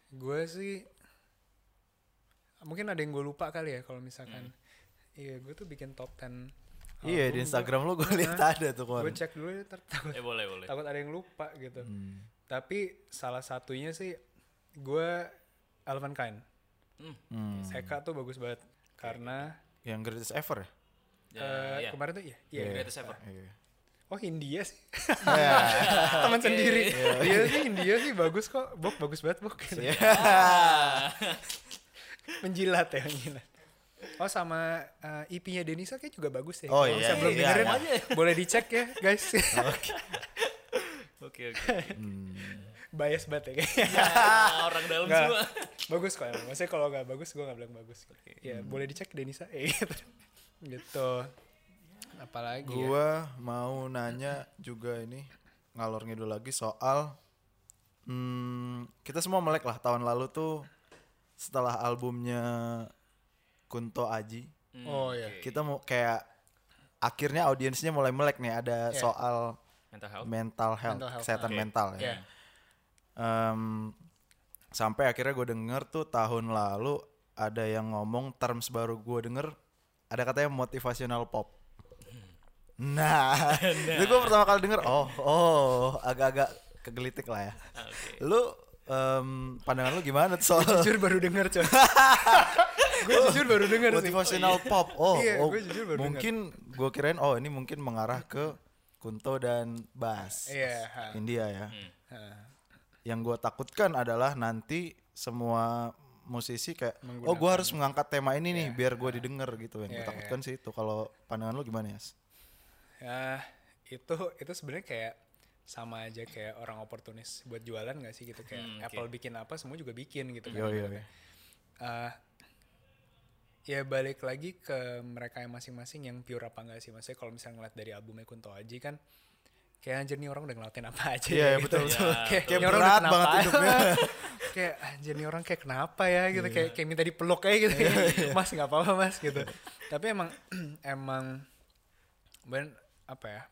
Speaker 4: Gue sih mungkin ada yang gue lupa kali ya kalau misalkan iya gue tuh bikin top 10
Speaker 1: Iya di Instagram lo gue lihat ada tuh
Speaker 4: gue cek dulu ya takut,
Speaker 3: Eh boleh boleh.
Speaker 4: takut ada yang lupa gitu
Speaker 1: Hmm.
Speaker 4: tapi salah satunya sih gue Alvin Kain
Speaker 1: Hmm.
Speaker 4: Seka tuh bagus banget karena
Speaker 1: Yang greatest ever ya?
Speaker 3: Ya,
Speaker 4: eh,
Speaker 3: ya.
Speaker 4: kemarin tuh iya iya
Speaker 3: Greatest ever.
Speaker 1: Iya.
Speaker 4: Oh India sih
Speaker 1: Iya.
Speaker 4: teman sendiri dia sih India sih bagus kok bok bagus banget bok
Speaker 1: Iya.
Speaker 4: menjilat ya menjilat Oh sama eh, EP-nya Denisa kayak juga bagus ya.
Speaker 1: Oh iya,
Speaker 4: misalnya belum
Speaker 1: iya,
Speaker 4: dengerin,
Speaker 1: iya.
Speaker 4: boleh dicek ya guys.
Speaker 3: Oke oke.
Speaker 4: Bias banget ya kayaknya.
Speaker 3: Ya, orang dalam
Speaker 4: Nggak.
Speaker 3: semua.
Speaker 4: bagus kok emang. Maksudnya kalau nggak bagus gue nggak bilang bagus. Ya boleh dicek Denisa. Eh, gitu. gitu. Apalagi ya?
Speaker 1: Gua mau nanya juga ini ngalor ngidul lagi soal hmm, kita semua melek lah tahun lalu tuh setelah albumnya Kunto Aji
Speaker 4: Oh iya.
Speaker 1: kita mau kayak akhirnya audiensnya mulai melek nih ada
Speaker 4: Iya.
Speaker 1: soal
Speaker 3: Mental health.
Speaker 1: mental health,
Speaker 4: Mental health,
Speaker 1: kesehatan
Speaker 3: oke.
Speaker 1: mental ya.
Speaker 4: Iya.
Speaker 1: Em, sampai akhirnya gue denger tuh tahun lalu ada yang ngomong terms baru gue denger ada katanya motivational pop. Nah, itu gue pertama kali denger, oh, oh, agak-agak kegelitik lah ya.
Speaker 3: Oke.
Speaker 1: Lu em, pandangan lu gimana tuh soal
Speaker 4: Jujur baru denger coy. gue jujur baru denger sih.
Speaker 1: motivational pop? Oh,
Speaker 4: Iya,
Speaker 1: oh,
Speaker 4: gua jujur baru
Speaker 1: mungkin gue kirain, oh ini mungkin mengarah ke Kunto dan Bass.
Speaker 4: Iya. ha.
Speaker 1: India ya.
Speaker 4: Ha.
Speaker 1: Yang gue takutkan adalah nanti semua musisi kayak, oh gue harus mengangkat tema ini nih biar gue didengar gitu. Yang gue
Speaker 4: Iya,
Speaker 1: takutkan sih itu. Kalau pandangan lu gimana ya?
Speaker 4: Ya itu itu sebenarnya kayak sama aja kayak orang oportunis buat jualan gak sih gitu kayak
Speaker 3: Hmm, oke.
Speaker 4: Apple bikin apa semua juga bikin gitu kan.
Speaker 1: Yo, yo,
Speaker 4: gitu kan. Eh, ya balik lagi ke mereka yang masing-masing yang pure apa enggak sih maksudnya kalau misalnya ngeliat dari albumnya Kunto Aji kan kayak anjir nih orang udah ngelakuin apa aja
Speaker 1: Iya,
Speaker 4: ya,
Speaker 1: betul,
Speaker 4: gitu.
Speaker 1: betul.
Speaker 4: kayak,
Speaker 1: Kayak
Speaker 4: ini orang
Speaker 1: berat
Speaker 4: udah
Speaker 1: banget hidupnya.
Speaker 4: kayak anjir nih orang kayak kenapa ya gitu kayak kayak minta dipeluk kayak gitu
Speaker 1: Iya,
Speaker 4: mas nggak apa-apa mas gitu tapi emang emang ben apa ya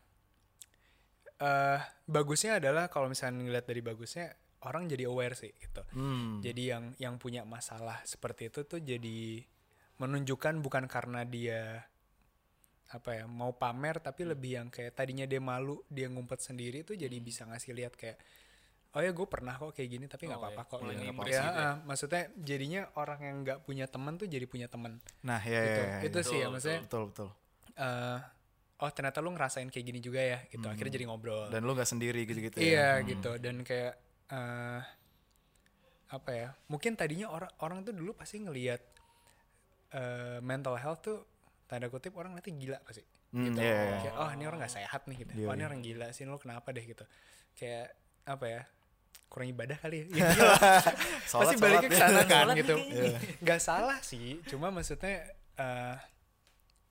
Speaker 4: eh bagusnya adalah kalau misalnya ngeliat dari bagusnya orang jadi aware sih gitu
Speaker 1: Hmm.
Speaker 4: jadi yang yang punya masalah seperti itu tuh jadi menunjukkan bukan karena dia apa ya mau pamer tapi lebih yang kayak tadinya dia malu dia ngumpet sendiri tuh jadi bisa ngasih lihat kayak oh ya gue pernah kok kayak gini tapi nggak
Speaker 3: Oh,
Speaker 4: apa-apa
Speaker 3: ya.
Speaker 4: kok
Speaker 3: Mulai
Speaker 4: gitu.
Speaker 3: ngeimpress
Speaker 4: ya,
Speaker 3: gitu ya.
Speaker 4: ah, maksudnya jadinya orang yang nggak punya teman tuh jadi punya teman
Speaker 1: Nah, ya,
Speaker 4: gitu
Speaker 1: ya, ya,
Speaker 4: itu
Speaker 1: ya.
Speaker 4: sih ya
Speaker 3: Betul,
Speaker 4: maksudnya
Speaker 1: betul betul.
Speaker 4: eh, oh ternyata lu ngerasain kayak gini juga ya gitu. Akhirnya jadi ngobrol.
Speaker 1: Dan lu nggak sendiri gitu-gitu ya.
Speaker 4: iya gitu. Dan kayak eh apa ya mungkin tadinya orang orang tuh dulu pasti ngelihat eh, mental health tuh tanda kutip orang nanti gila pasti.
Speaker 1: Hmm,
Speaker 4: gitu.
Speaker 1: iya, iya.
Speaker 4: kayak oh ini orang nggak sehat nih gitu.
Speaker 1: Iya,
Speaker 4: oh ini
Speaker 1: iya.
Speaker 4: orang gila sih lu kenapa deh gitu. Kayak apa ya kurang ibadah kali ya. Gitu.
Speaker 1: Sholat,
Speaker 4: pasti baliknya ke sana
Speaker 1: ya.
Speaker 4: kan gitu. nggak salah sih cuma maksudnya eh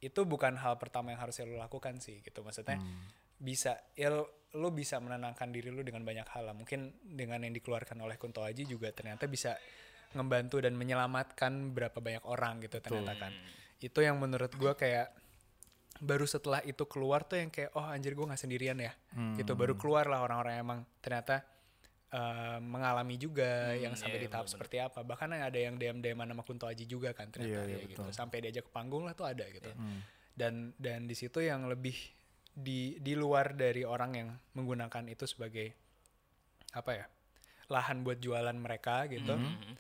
Speaker 4: itu bukan hal pertama yang harus lo lakukan sih gitu. Maksudnya
Speaker 1: Hmm.
Speaker 4: bisa ya lo, bisa menenangkan diri lo dengan banyak hal lah. Mungkin dengan yang dikeluarkan oleh Kunto Aji juga ternyata bisa ngebantu dan menyelamatkan berapa banyak orang gitu ternyata kan. Itu yang menurut gua kayak baru setelah itu keluar tuh yang kayak oh anjir gue nggak sendirian ya.
Speaker 1: Hmm.
Speaker 4: gitu baru keluar lah orang-orang emang ternyata eh, mengalami juga yang sampai
Speaker 3: iya,
Speaker 4: di tahap
Speaker 3: bener-bener.
Speaker 4: seperti apa bahkan ada yang DM DM nama Kunto Aji juga kan ternyata
Speaker 1: Iya, iya,
Speaker 4: ya gitu
Speaker 1: betul.
Speaker 4: sampai diajak ke panggung lah tuh ada gitu
Speaker 1: Hmm.
Speaker 4: dan dan di situ yang lebih di di luar dari orang yang menggunakan itu sebagai apa ya lahan buat jualan mereka gitu
Speaker 3: Mhm.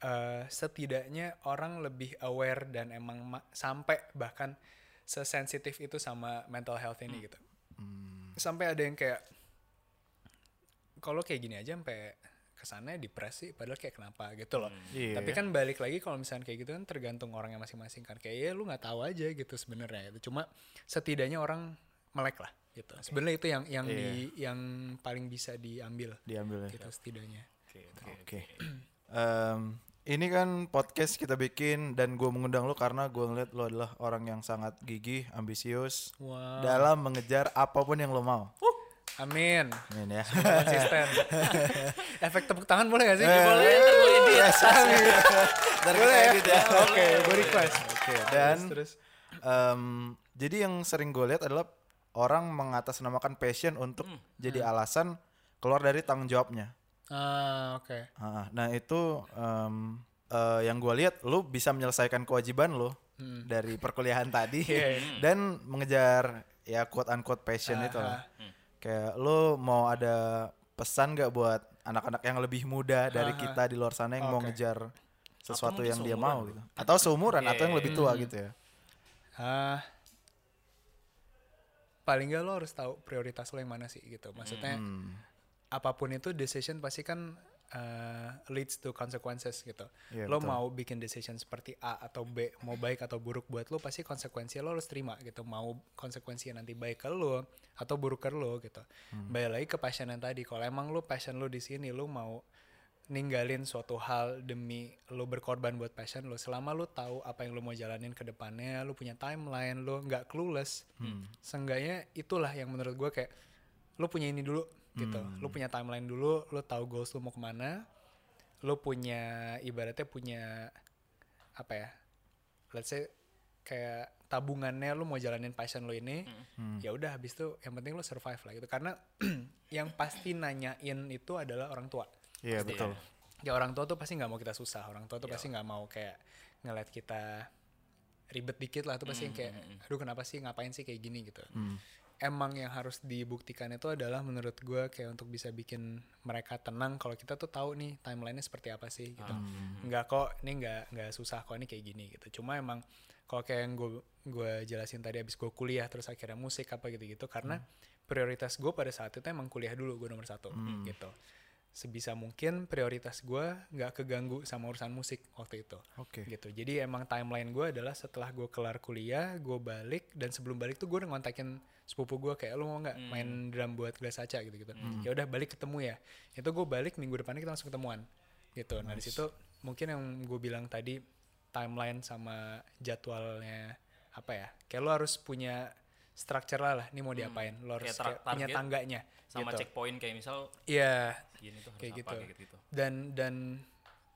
Speaker 4: eh, setidaknya orang lebih aware dan emang ma- sampai bahkan sesensitif itu sama mental health ini gitu
Speaker 1: Hmm.
Speaker 4: sampai ada yang kayak kalau kayak gini aja sampai kesannya depresi padahal kayak kenapa gitu loh
Speaker 1: Iya.
Speaker 4: tapi kan balik lagi kalau misalnya kayak gitu kan tergantung orangnya masing-masing kan kayak ya lu nggak tahu aja gitu sebenarnya itu cuma setidaknya orang melek lah gitu sebenarnya itu yang yang
Speaker 1: Iya.
Speaker 4: di yang paling bisa diambil
Speaker 1: diambil ya.
Speaker 4: gitu setidaknya
Speaker 3: Oke, oke,
Speaker 1: Oke. Em, ini kan podcast kita bikin dan gue mengundang lo karena gue ngeliat lo adalah orang yang sangat gigih, ambisius
Speaker 4: wow
Speaker 1: dalam mengejar apa pun yang lo mau.
Speaker 4: Amin
Speaker 1: Amin ya.
Speaker 4: konsisten efek tepuk tangan boleh gak sih
Speaker 1: Eh,
Speaker 3: boleh, ntar gue edit.
Speaker 1: yes. Ntar kita edit ya.
Speaker 4: oke gue request
Speaker 1: Oke, dan
Speaker 4: terus
Speaker 1: em, jadi yang sering gue lihat adalah orang mengatasnamakan passion untuk jadi alasan keluar dari tanggung jawabnya.
Speaker 4: ah oke
Speaker 1: Ah, Nah itu em, eh, yang gue lihat, lu bisa menyelesaikan kewajiban lo dari perkuliahan tadi
Speaker 4: Iya.
Speaker 1: dan mengejar ya quote unquote passion itu lah. Kayak lu mau ada pesan gak buat anak-anak yang lebih muda dari kita di luar sana yang mau
Speaker 4: Oke.
Speaker 1: ngejar sesuatu yang dia mau gitu, atau seumuran atau yang lebih tua gitu ya.
Speaker 4: ah paling gak lo harus tahu prioritas lo yang mana sih gitu maksudnya
Speaker 1: Hmm.
Speaker 4: apa pun itu decision pasti kan uh, leads to consequences gitu
Speaker 1: Iya,
Speaker 4: lo
Speaker 1: betul.
Speaker 4: mau bikin decision seperti A atau B mau baik atau buruk buat lo pasti konsekuensinya lo harus terima gitu mau konsekuensinya nanti baik ke lo atau buruk ke lo gitu
Speaker 1: Hmm.
Speaker 4: balik lagi ke passion yang tadi kalau emang lo passion lo di sini lo mau ninggalin suatu hal demi lo berkorban buat passion lo selama lo tahu apa yang lo mau jalanin ke depannya lo punya timeline lo nggak clueless
Speaker 1: Hmm.
Speaker 4: seenggaknya itulah yang menurut gue kayak lo punya ini dulu gitu. Lo punya timeline dulu lo tahu goals lo mau ke mana. Lo punya ibaratnya punya apa ya let's say kayak tabungannya lo mau jalanin passion lo ini ya udah habis itu yang penting lo survive lah gitu. Karena yang pasti nanyain itu adalah orang tua.
Speaker 1: Iya betul.
Speaker 4: ya orang tua tuh pasti nggak mau kita susah. Orang tua tuh pasti nggak mau kayak ngeliat kita ribet dikit lah. Tuh pasti yang kayak aduh kenapa sih? Ngapain sih kayak gini? gitu emang yang harus dibuktikan itu adalah menurut gue kayak untuk bisa bikin mereka tenang kalau kita tuh tahu nih timelinenya seperti apa sih gitu. Nggak kok ini nggak nggak susah kok ini kayak gini gitu. Cuma emang kalau kayak yang gue gue jelasin tadi abis gue kuliah terus akhirnya musik apa gitu gitu karena prioritas gue pada saat itu emang kuliah dulu gue nomor satu gitu sebisa mungkin prioritas gue nggak keganggu sama urusan musik waktu itu.
Speaker 1: Oke.
Speaker 4: gitu. Jadi emang timeline gue adalah setelah gue kelar kuliah gue balik dan sebelum balik tuh gue udah ngontakin sepupu gue kayak lu mau nggak main drum buat gelas kaca gitu gitu ya udah balik ketemu ya. Itu gue balik minggu depannya kita langsung ketemuan. Gitu. Nah di situ mungkin yang gue bilang tadi timeline sama jadwalnya apa ya? Kayak lo harus punya structure lah lah. Ini mau diapain? Lo harus
Speaker 3: Kayak
Speaker 4: punya tangganya
Speaker 3: sama
Speaker 4: gitu.
Speaker 3: checkpoint kayak misal
Speaker 4: iya Kayak gitu.
Speaker 3: kayak gitu
Speaker 4: dan dan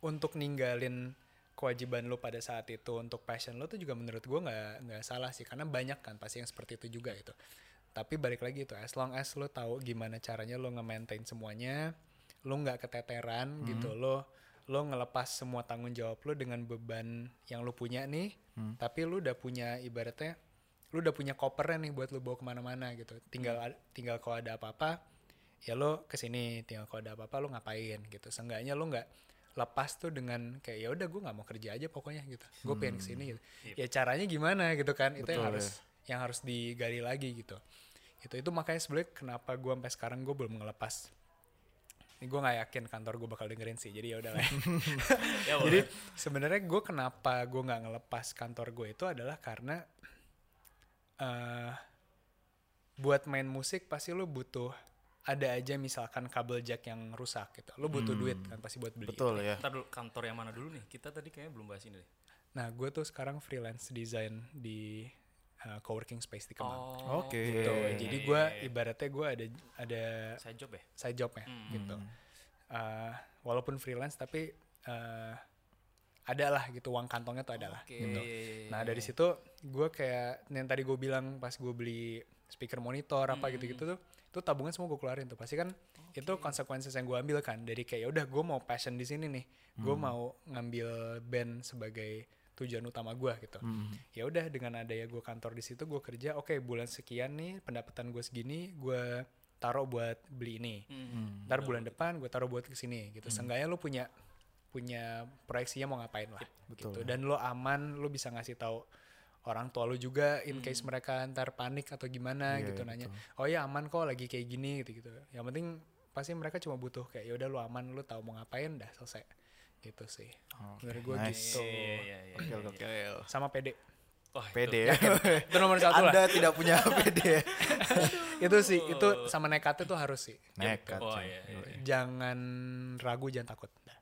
Speaker 4: untuk ninggalin kewajiban lo pada saat itu untuk passion lo tuh juga menurut gue nggak nggak salah sih karena banyak kan pasti yang seperti itu juga itu tapi balik lagi itu as long as lo tahu gimana caranya lo nge-maintain semuanya lo nggak keteteran gitu lo lo ngelepas semua tanggung jawab lo dengan beban yang lo punya nih tapi lo udah punya ibaratnya lo udah punya kopernya nih buat lo bawa ke mana-mana gitu. Tinggal tinggal kalau ada apa-apa ya lo ke sini. Tinggal kalau ada apa-apa lo ngapain gitu. Seenggaknya lo nggak lepas tuh dengan kayak ya udah gue nggak mau kerja aja pokoknya gitu. Gue pengen ke sini gitu. Ya caranya gimana gitu kan. Itu yang
Speaker 1: Betul,
Speaker 4: harus yang harus digali lagi gitu. Itu itu makanya sebenarnya kenapa gue sampai sekarang gue belum ngelepas. Ini gue nggak yakin kantor gue bakal dengerin sih jadi ya udah lah ya.
Speaker 3: Ya,
Speaker 4: jadi sebenarnya gue kenapa gue nggak ngelepas kantor gue itu adalah karena eh buat main musik pasti lo butuh ada aja misalkan kabel jack yang rusak gitu lo butuh duit kan pasti buat beli
Speaker 1: Betul ya.
Speaker 3: Ntar dulu kantor yang mana dulu nih? Kita tadi kayaknya belum bahas ini deh.
Speaker 4: nah gue tuh sekarang freelance design di eh, coworking space di Kemang
Speaker 3: Oh,
Speaker 1: Oke.
Speaker 4: gitu jadi gue ibaratnya gue ada ada
Speaker 3: Side job ya?
Speaker 4: side jobnya gitu Eh, walaupun freelance tapi eh ada lah gitu uang kantongnya tuh ada lah
Speaker 3: Oke.
Speaker 4: gitu. Nah dari situ gue kayak yang tadi gue bilang pas gue beli speaker monitor apa gitu-gitu tuh itu tabungan semua gue keluarin tuh. Pasti kan itu konsekuensi yang gue ambil kan. Dari kayak ya udah gue mau passion di sini nih. Gue mau ngambil band sebagai tujuan utama gue gitu. Ya udah dengan ada ya gue kantor di situ gue kerja oke bulan sekian nih pendapatan gue segini gue taruh buat beli ini.
Speaker 3: Hmm.
Speaker 4: ntar bulan depan gue taruh buat ke sini gitu. Seenggaknya lo punya punya proyeksinya mau ngapain lah
Speaker 1: Betul.
Speaker 4: gitu dan lo aman lo bisa ngasih tahu orang tua lo juga in case mereka ntar panik atau gimana
Speaker 1: Iya,
Speaker 4: gitu
Speaker 1: iya,
Speaker 4: nanya oh ya aman kok lagi kayak gini gitu gitu yang penting pasti mereka cuma butuh kayak ya udah lo aman lo tahu mau ngapain dah selesai gitu sih menurut gue
Speaker 1: nice.
Speaker 4: gitu
Speaker 3: Iya, iya, iya.
Speaker 4: Sama pede
Speaker 3: Wah, itu.
Speaker 1: Pede ya.
Speaker 4: itu nomor satu lah
Speaker 1: Anda tidak punya pede ya.
Speaker 4: itu sih itu sama nekatnya tuh harus sih
Speaker 1: Nekat.
Speaker 3: Oh, iya, iya.
Speaker 4: jangan ragu jangan takut dah.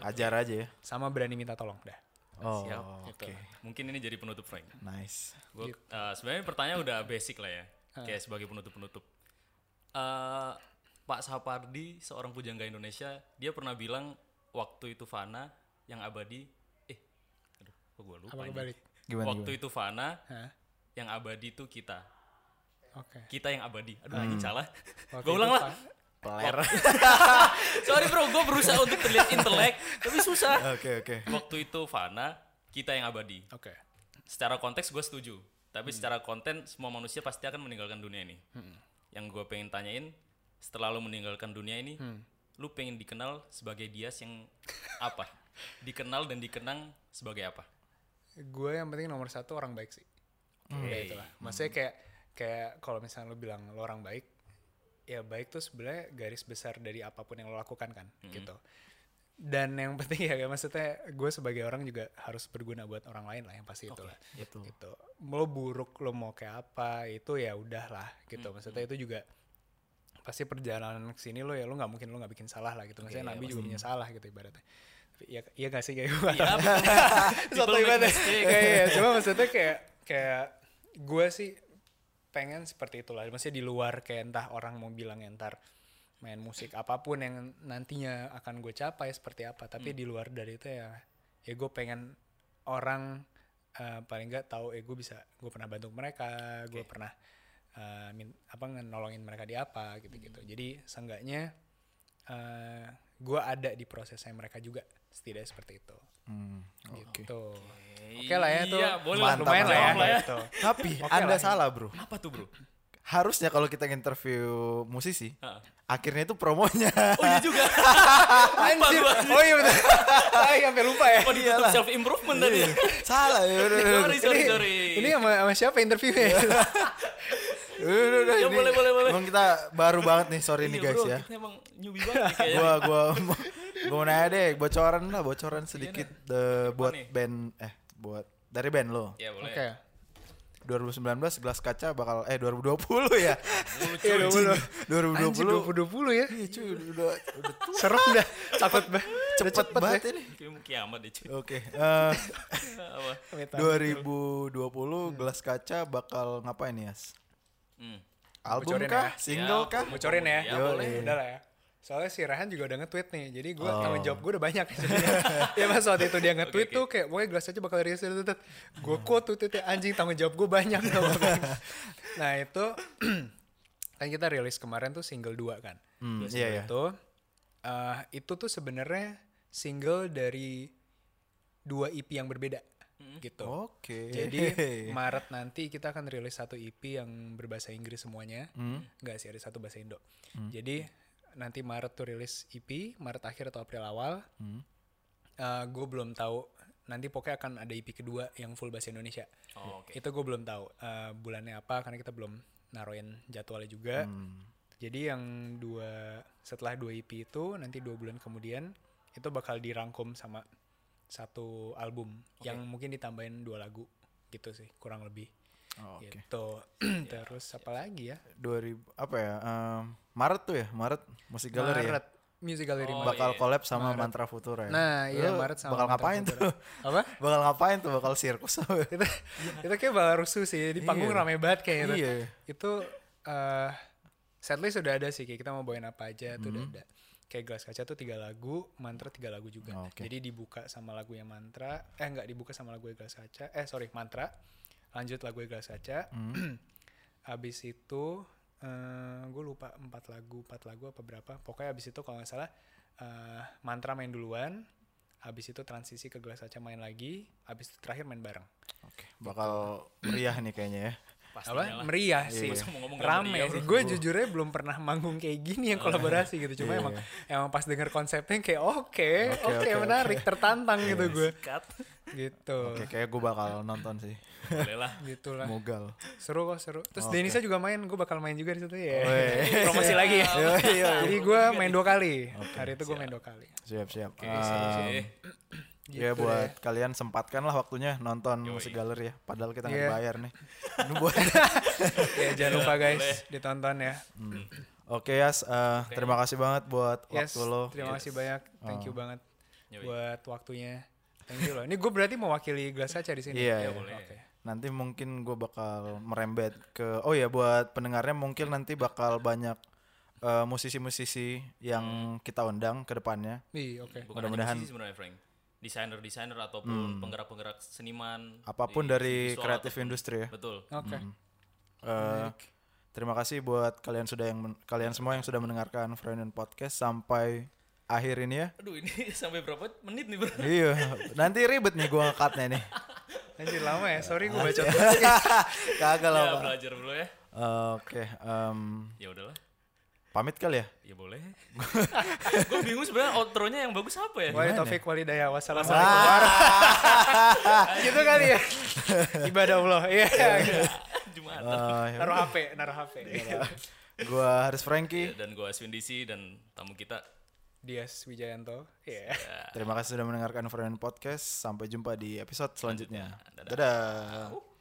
Speaker 1: Ajar aja ya.
Speaker 4: sama berani minta tolong dah
Speaker 1: Oh,
Speaker 3: Siap.
Speaker 1: oke.
Speaker 3: Mungkin ini jadi penutup Frank.
Speaker 1: Nice.
Speaker 3: Gua, eh, sebenarnya pertanyaan udah basic lah ya. Kayak sebagai penutup-penutup. Eh, Pak Sapardi, seorang pujangga Indonesia, dia pernah bilang waktu itu fana, yang abadi, eh, aduh, kok gue lupa
Speaker 4: apa kebalik
Speaker 1: Gimana
Speaker 3: Waktu itu fana,
Speaker 4: Hah?
Speaker 3: yang abadi itu kita.
Speaker 4: oke
Speaker 3: Kita yang abadi. Aduh, anjing salah. Gue ulang lah.
Speaker 1: Peler.
Speaker 3: Sorry bro, gue berusaha untuk terlihat intelek, tapi susah.
Speaker 1: Oke, oke.
Speaker 3: Waktu itu fana, kita yang abadi.
Speaker 4: oke.
Speaker 3: Secara konteks gue setuju tapi secara konten semua manusia pasti akan meninggalkan dunia ini. Yang gue pengen tanyain setelah lu meninggalkan dunia ini lu pengen dikenal sebagai Dias yang apa? Dikenal dan dikenang sebagai apa?
Speaker 4: Gue yang penting nomor satu orang baik sih. Ya itulah maksudnya kayak kayak kalau misalnya lo bilang lo orang baik ya baik tuh sebenarnya garis besar dari apa pun yang lo lakukan kan gitu. Dan yang penting ya maksudnya gue sebagai orang juga harus berguna buat orang lain lah yang pasti itu lah.
Speaker 1: Betul.
Speaker 4: gitu. Lo buruk lo mau kayak apa itu ya udah lah gitu. Maksudnya itu juga pasti perjalanan ke sini lo ya lo nggak mungkin lo nggak bikin salah lah gitu. Maksudnya nabi juga punya salah gitu ibaratnya. Tapi ya iya gak sih kayak gue?
Speaker 3: Iya,
Speaker 4: satu
Speaker 3: mistake.
Speaker 4: kayak iya, cuma maksudnya kayak kayak gue sih pengen seperti itulah. Maksudnya di luar kayak entah orang mau bilang ya ntar main musik apa pun yang nantinya akan gue capai seperti apa. Tapi di luar dari itu ya ya gue pengen orang eh, paling nggak tahu eh gue bisa gue pernah bantu mereka gue pernah eh, min- apa nolongin mereka di apa gitu gitu jadi seenggaknya eh gue ada di prosesnya mereka juga setidaknya seperti itu
Speaker 1: Hmm, oke.
Speaker 4: gitu oke lah ya tuh
Speaker 3: Iya, boleh lah.
Speaker 1: Mantap,
Speaker 4: lumayan lah ya, gitu.
Speaker 1: Tapi
Speaker 4: Oke
Speaker 1: Anda
Speaker 4: lah.
Speaker 1: salah, Bro.
Speaker 3: apa tuh bro
Speaker 1: Harusnya kalau kita interview musisi,
Speaker 3: Heeh.
Speaker 1: akhirnya itu promonya.
Speaker 3: oh iya juga
Speaker 4: Anjir. Oh iya betul. Saya sampai lupa ya.
Speaker 3: oh ditutup self improvement tadi
Speaker 1: salah ya.
Speaker 3: Sorry sorry
Speaker 4: ini,
Speaker 3: sorry
Speaker 4: ini sama, sama siapa interviewnya?
Speaker 1: Udah, udah, udah,
Speaker 3: Ya,
Speaker 1: ini
Speaker 3: boleh, boleh, boleh.
Speaker 1: Emang kita baru banget nih, sorry nih
Speaker 3: Iya,
Speaker 1: guys
Speaker 3: bro,
Speaker 1: ya.
Speaker 3: kita emang newbie banget nih kayaknya
Speaker 1: Gua gua gua mau nanya deh, bocoran lah, bocoran sedikit the, buat
Speaker 3: nih?
Speaker 1: band eh buat dari band lo.
Speaker 3: ya boleh
Speaker 4: Oke.
Speaker 1: 2019 gelas kaca bakal eh 2020 ya.
Speaker 4: Iya,
Speaker 1: Anjing, 2020.
Speaker 4: 2020 ya.
Speaker 1: Ih, cuy, udah, udah
Speaker 4: Serem dah. Cepet banget.
Speaker 1: cepet,
Speaker 4: cepet
Speaker 1: banget
Speaker 4: ya.
Speaker 1: ini.
Speaker 3: Kayak mau kiamat deh cuy
Speaker 1: Oke, eh,
Speaker 3: apa
Speaker 1: 2020 gelas kaca bakal ngapain ya?
Speaker 3: Hmm.
Speaker 1: Album
Speaker 4: Bocorin
Speaker 1: kah?
Speaker 4: ya.
Speaker 1: Single
Speaker 3: Ya,
Speaker 1: kah?
Speaker 4: Bocorin ya.
Speaker 3: Ya,
Speaker 1: boleh.
Speaker 4: Udah lah ya. Soalnya si Rehan juga udah nge-tweet nih. Jadi gue
Speaker 1: Oh.
Speaker 4: tanggung jawab gue udah banyak. ya pas waktu itu dia nge-tweet
Speaker 3: Oke,
Speaker 4: tuh kayak pokoknya gelas aja bakal rilis. Gue quote tuh anjing tanggung jawab gue banyak. tau nah itu kan kita rilis kemarin tuh single 2 kan.
Speaker 1: Hmm, iya
Speaker 4: single
Speaker 1: ya.
Speaker 4: Itu, eh, itu tuh sebenarnya single dari dua EP yang berbeda gitu.
Speaker 1: Oke.
Speaker 4: Jadi Maret nanti kita akan rilis satu EP yang berbahasa Inggris semuanya.
Speaker 1: Hmm.
Speaker 4: Enggak sih ada satu bahasa Indo. Jadi nanti Maret tuh rilis EP, Maret akhir atau April awal.
Speaker 1: Hmm.
Speaker 4: gue belum tahu. Nanti pokoknya akan ada EP kedua yang full bahasa Indonesia.
Speaker 3: Oh, oke.
Speaker 4: Itu gue belum tahu eh, bulannya apa karena kita belum naruhin jadwalnya juga.
Speaker 1: Hmm.
Speaker 4: Jadi yang dua setelah dua EP itu nanti dua bulan kemudian itu bakal dirangkum sama satu album yang mungkin ditambahin dua lagu gitu sih kurang lebih
Speaker 1: Oh, Oke.
Speaker 4: gitu. Terus apa lagi ya?
Speaker 1: 2000 apa ya? em, Maret tuh ya, Maret musik galeri ya.
Speaker 4: Maret Music Gallery
Speaker 3: Oh,
Speaker 4: Maret.
Speaker 1: Bakal
Speaker 3: iya.
Speaker 1: collab sama Mantra Futura ya.
Speaker 4: Nah, iya
Speaker 1: Lu
Speaker 4: Maret sama
Speaker 1: bakal
Speaker 4: Mantra
Speaker 1: ngapain
Speaker 4: Futura.
Speaker 1: tuh?
Speaker 4: Apa?
Speaker 1: bakal ngapain tuh? Bakal sirkus apa?
Speaker 4: itu itu kayak bakal rusuh sih di panggung
Speaker 1: Iya.
Speaker 4: rame banget kayak gitu.
Speaker 1: Iya.
Speaker 4: Itu eh setlist sudah ada sih kayak kita mau bawain apa aja tuh
Speaker 1: Hmm.
Speaker 4: udah ada. Kayak gelas kaca tuh tiga lagu, mantra tiga lagu juga.
Speaker 1: Oh, oke.
Speaker 4: Jadi dibuka sama lagu yang mantra, eh enggak dibuka sama lagu gelas kaca, eh sorry mantra, lanjut lagu gelas kaca.
Speaker 1: Hmm.
Speaker 4: Abis itu eh gue lupa empat lagu, empat lagu apa berapa. Pokoknya abis itu kalau nggak salah eh mantra main duluan, abis itu transisi ke gelas kaca main lagi, abis itu terakhir main bareng.
Speaker 1: Oke, bakal meriah nih kayaknya ya.
Speaker 3: Pastinya
Speaker 4: apa
Speaker 3: lah.
Speaker 4: meriah
Speaker 1: Iya.
Speaker 4: sih
Speaker 3: nggak
Speaker 4: rame
Speaker 3: meriah,
Speaker 4: sih gue jujurnya belum pernah manggung kayak gini yang kolaborasi gitu cuma
Speaker 1: Iya,
Speaker 4: emang
Speaker 1: iya.
Speaker 4: emang pas denger konsepnya kayak oke oke
Speaker 1: Oke, oke,
Speaker 4: menarik tertantang gitu gue gitu
Speaker 1: Oke, kayak gue bakal nonton sih.
Speaker 3: Boleh lah.
Speaker 4: gitulah
Speaker 1: Mogal.
Speaker 4: seru kok seru terus
Speaker 1: Oke.
Speaker 4: Denisa juga main gue bakal main juga di situ ya
Speaker 1: Weh.
Speaker 4: promosi lagi ya
Speaker 1: Iya, iya.
Speaker 4: jadi gue main dua kali hari itu gue main dua kali
Speaker 1: Siap, siap.
Speaker 3: Oke,
Speaker 1: Em, ya
Speaker 4: Gitu
Speaker 1: buat kalian sempatkan lah waktunya nonton
Speaker 3: Yoi.
Speaker 1: musik galeri ya. Padahal kita nggak
Speaker 4: Iya.
Speaker 1: bayar nih. Ini buat
Speaker 4: ya jangan lupa guys
Speaker 3: boleh.
Speaker 4: ditonton ya
Speaker 1: Oke Yas, eh, terima kasih banget buat
Speaker 4: yes
Speaker 1: waktu lo.
Speaker 4: terima kasih banyak thank you
Speaker 1: Oh.
Speaker 4: banget
Speaker 3: Yoi.
Speaker 4: buat waktunya thank you loh ini gue berarti mewakili gelas kaca di sini
Speaker 1: Iya,
Speaker 3: Ya,
Speaker 1: iya.
Speaker 3: boleh.
Speaker 4: Oke.
Speaker 1: Nanti mungkin gue bakal merembet ke oh ya buat pendengarnya mungkin nanti bakal banyak eh, musisi-musisi yang kita undang ke depannya.
Speaker 4: Ih, oke.
Speaker 3: Bukan hanya
Speaker 1: Mudah-mudahan-
Speaker 3: musisi sebenarnya Frank. Desainer-desainer ataupun penggerak-penggerak seniman.
Speaker 1: Apa
Speaker 3: pun
Speaker 1: dari kreatif industri ya.
Speaker 3: Betul.
Speaker 4: Oke.
Speaker 1: Eh, terima kasih buat kalian sudah yang men- kalian semua yang sudah mendengarkan Friend Podcast sampai akhir ini ya.
Speaker 3: Aduh ini sampai berapa menit nih bro?
Speaker 1: iya, nanti ribet nih gua ngekatnya nih.
Speaker 4: Anjir lama ya, sorry gue baca.
Speaker 1: Kagak lah,
Speaker 3: Ya belajar dulu ya.
Speaker 1: Oke, em,
Speaker 3: Ya udahlah.
Speaker 1: Pamit kali ya.
Speaker 3: Ya boleh. gue bingung sebenarnya outro-nya yang bagus apa ya?
Speaker 4: Wa taufik walidayah wassalamualaikum. gitu kali ya. Ibadah Allah. Iya.
Speaker 3: Jumatan.
Speaker 1: Eh, ya
Speaker 4: Naruh HP, naruh HP.
Speaker 1: gua Haris Franky.
Speaker 3: Dan gue Aswin DC dan tamu kita.
Speaker 4: Dias Wijayanto. Iya.
Speaker 1: Terima kasih sudah mendengarkan Friend Podcast. Sampai jumpa di episode selanjutnya.
Speaker 3: Selanjutnya. Dadah.
Speaker 1: Dadah.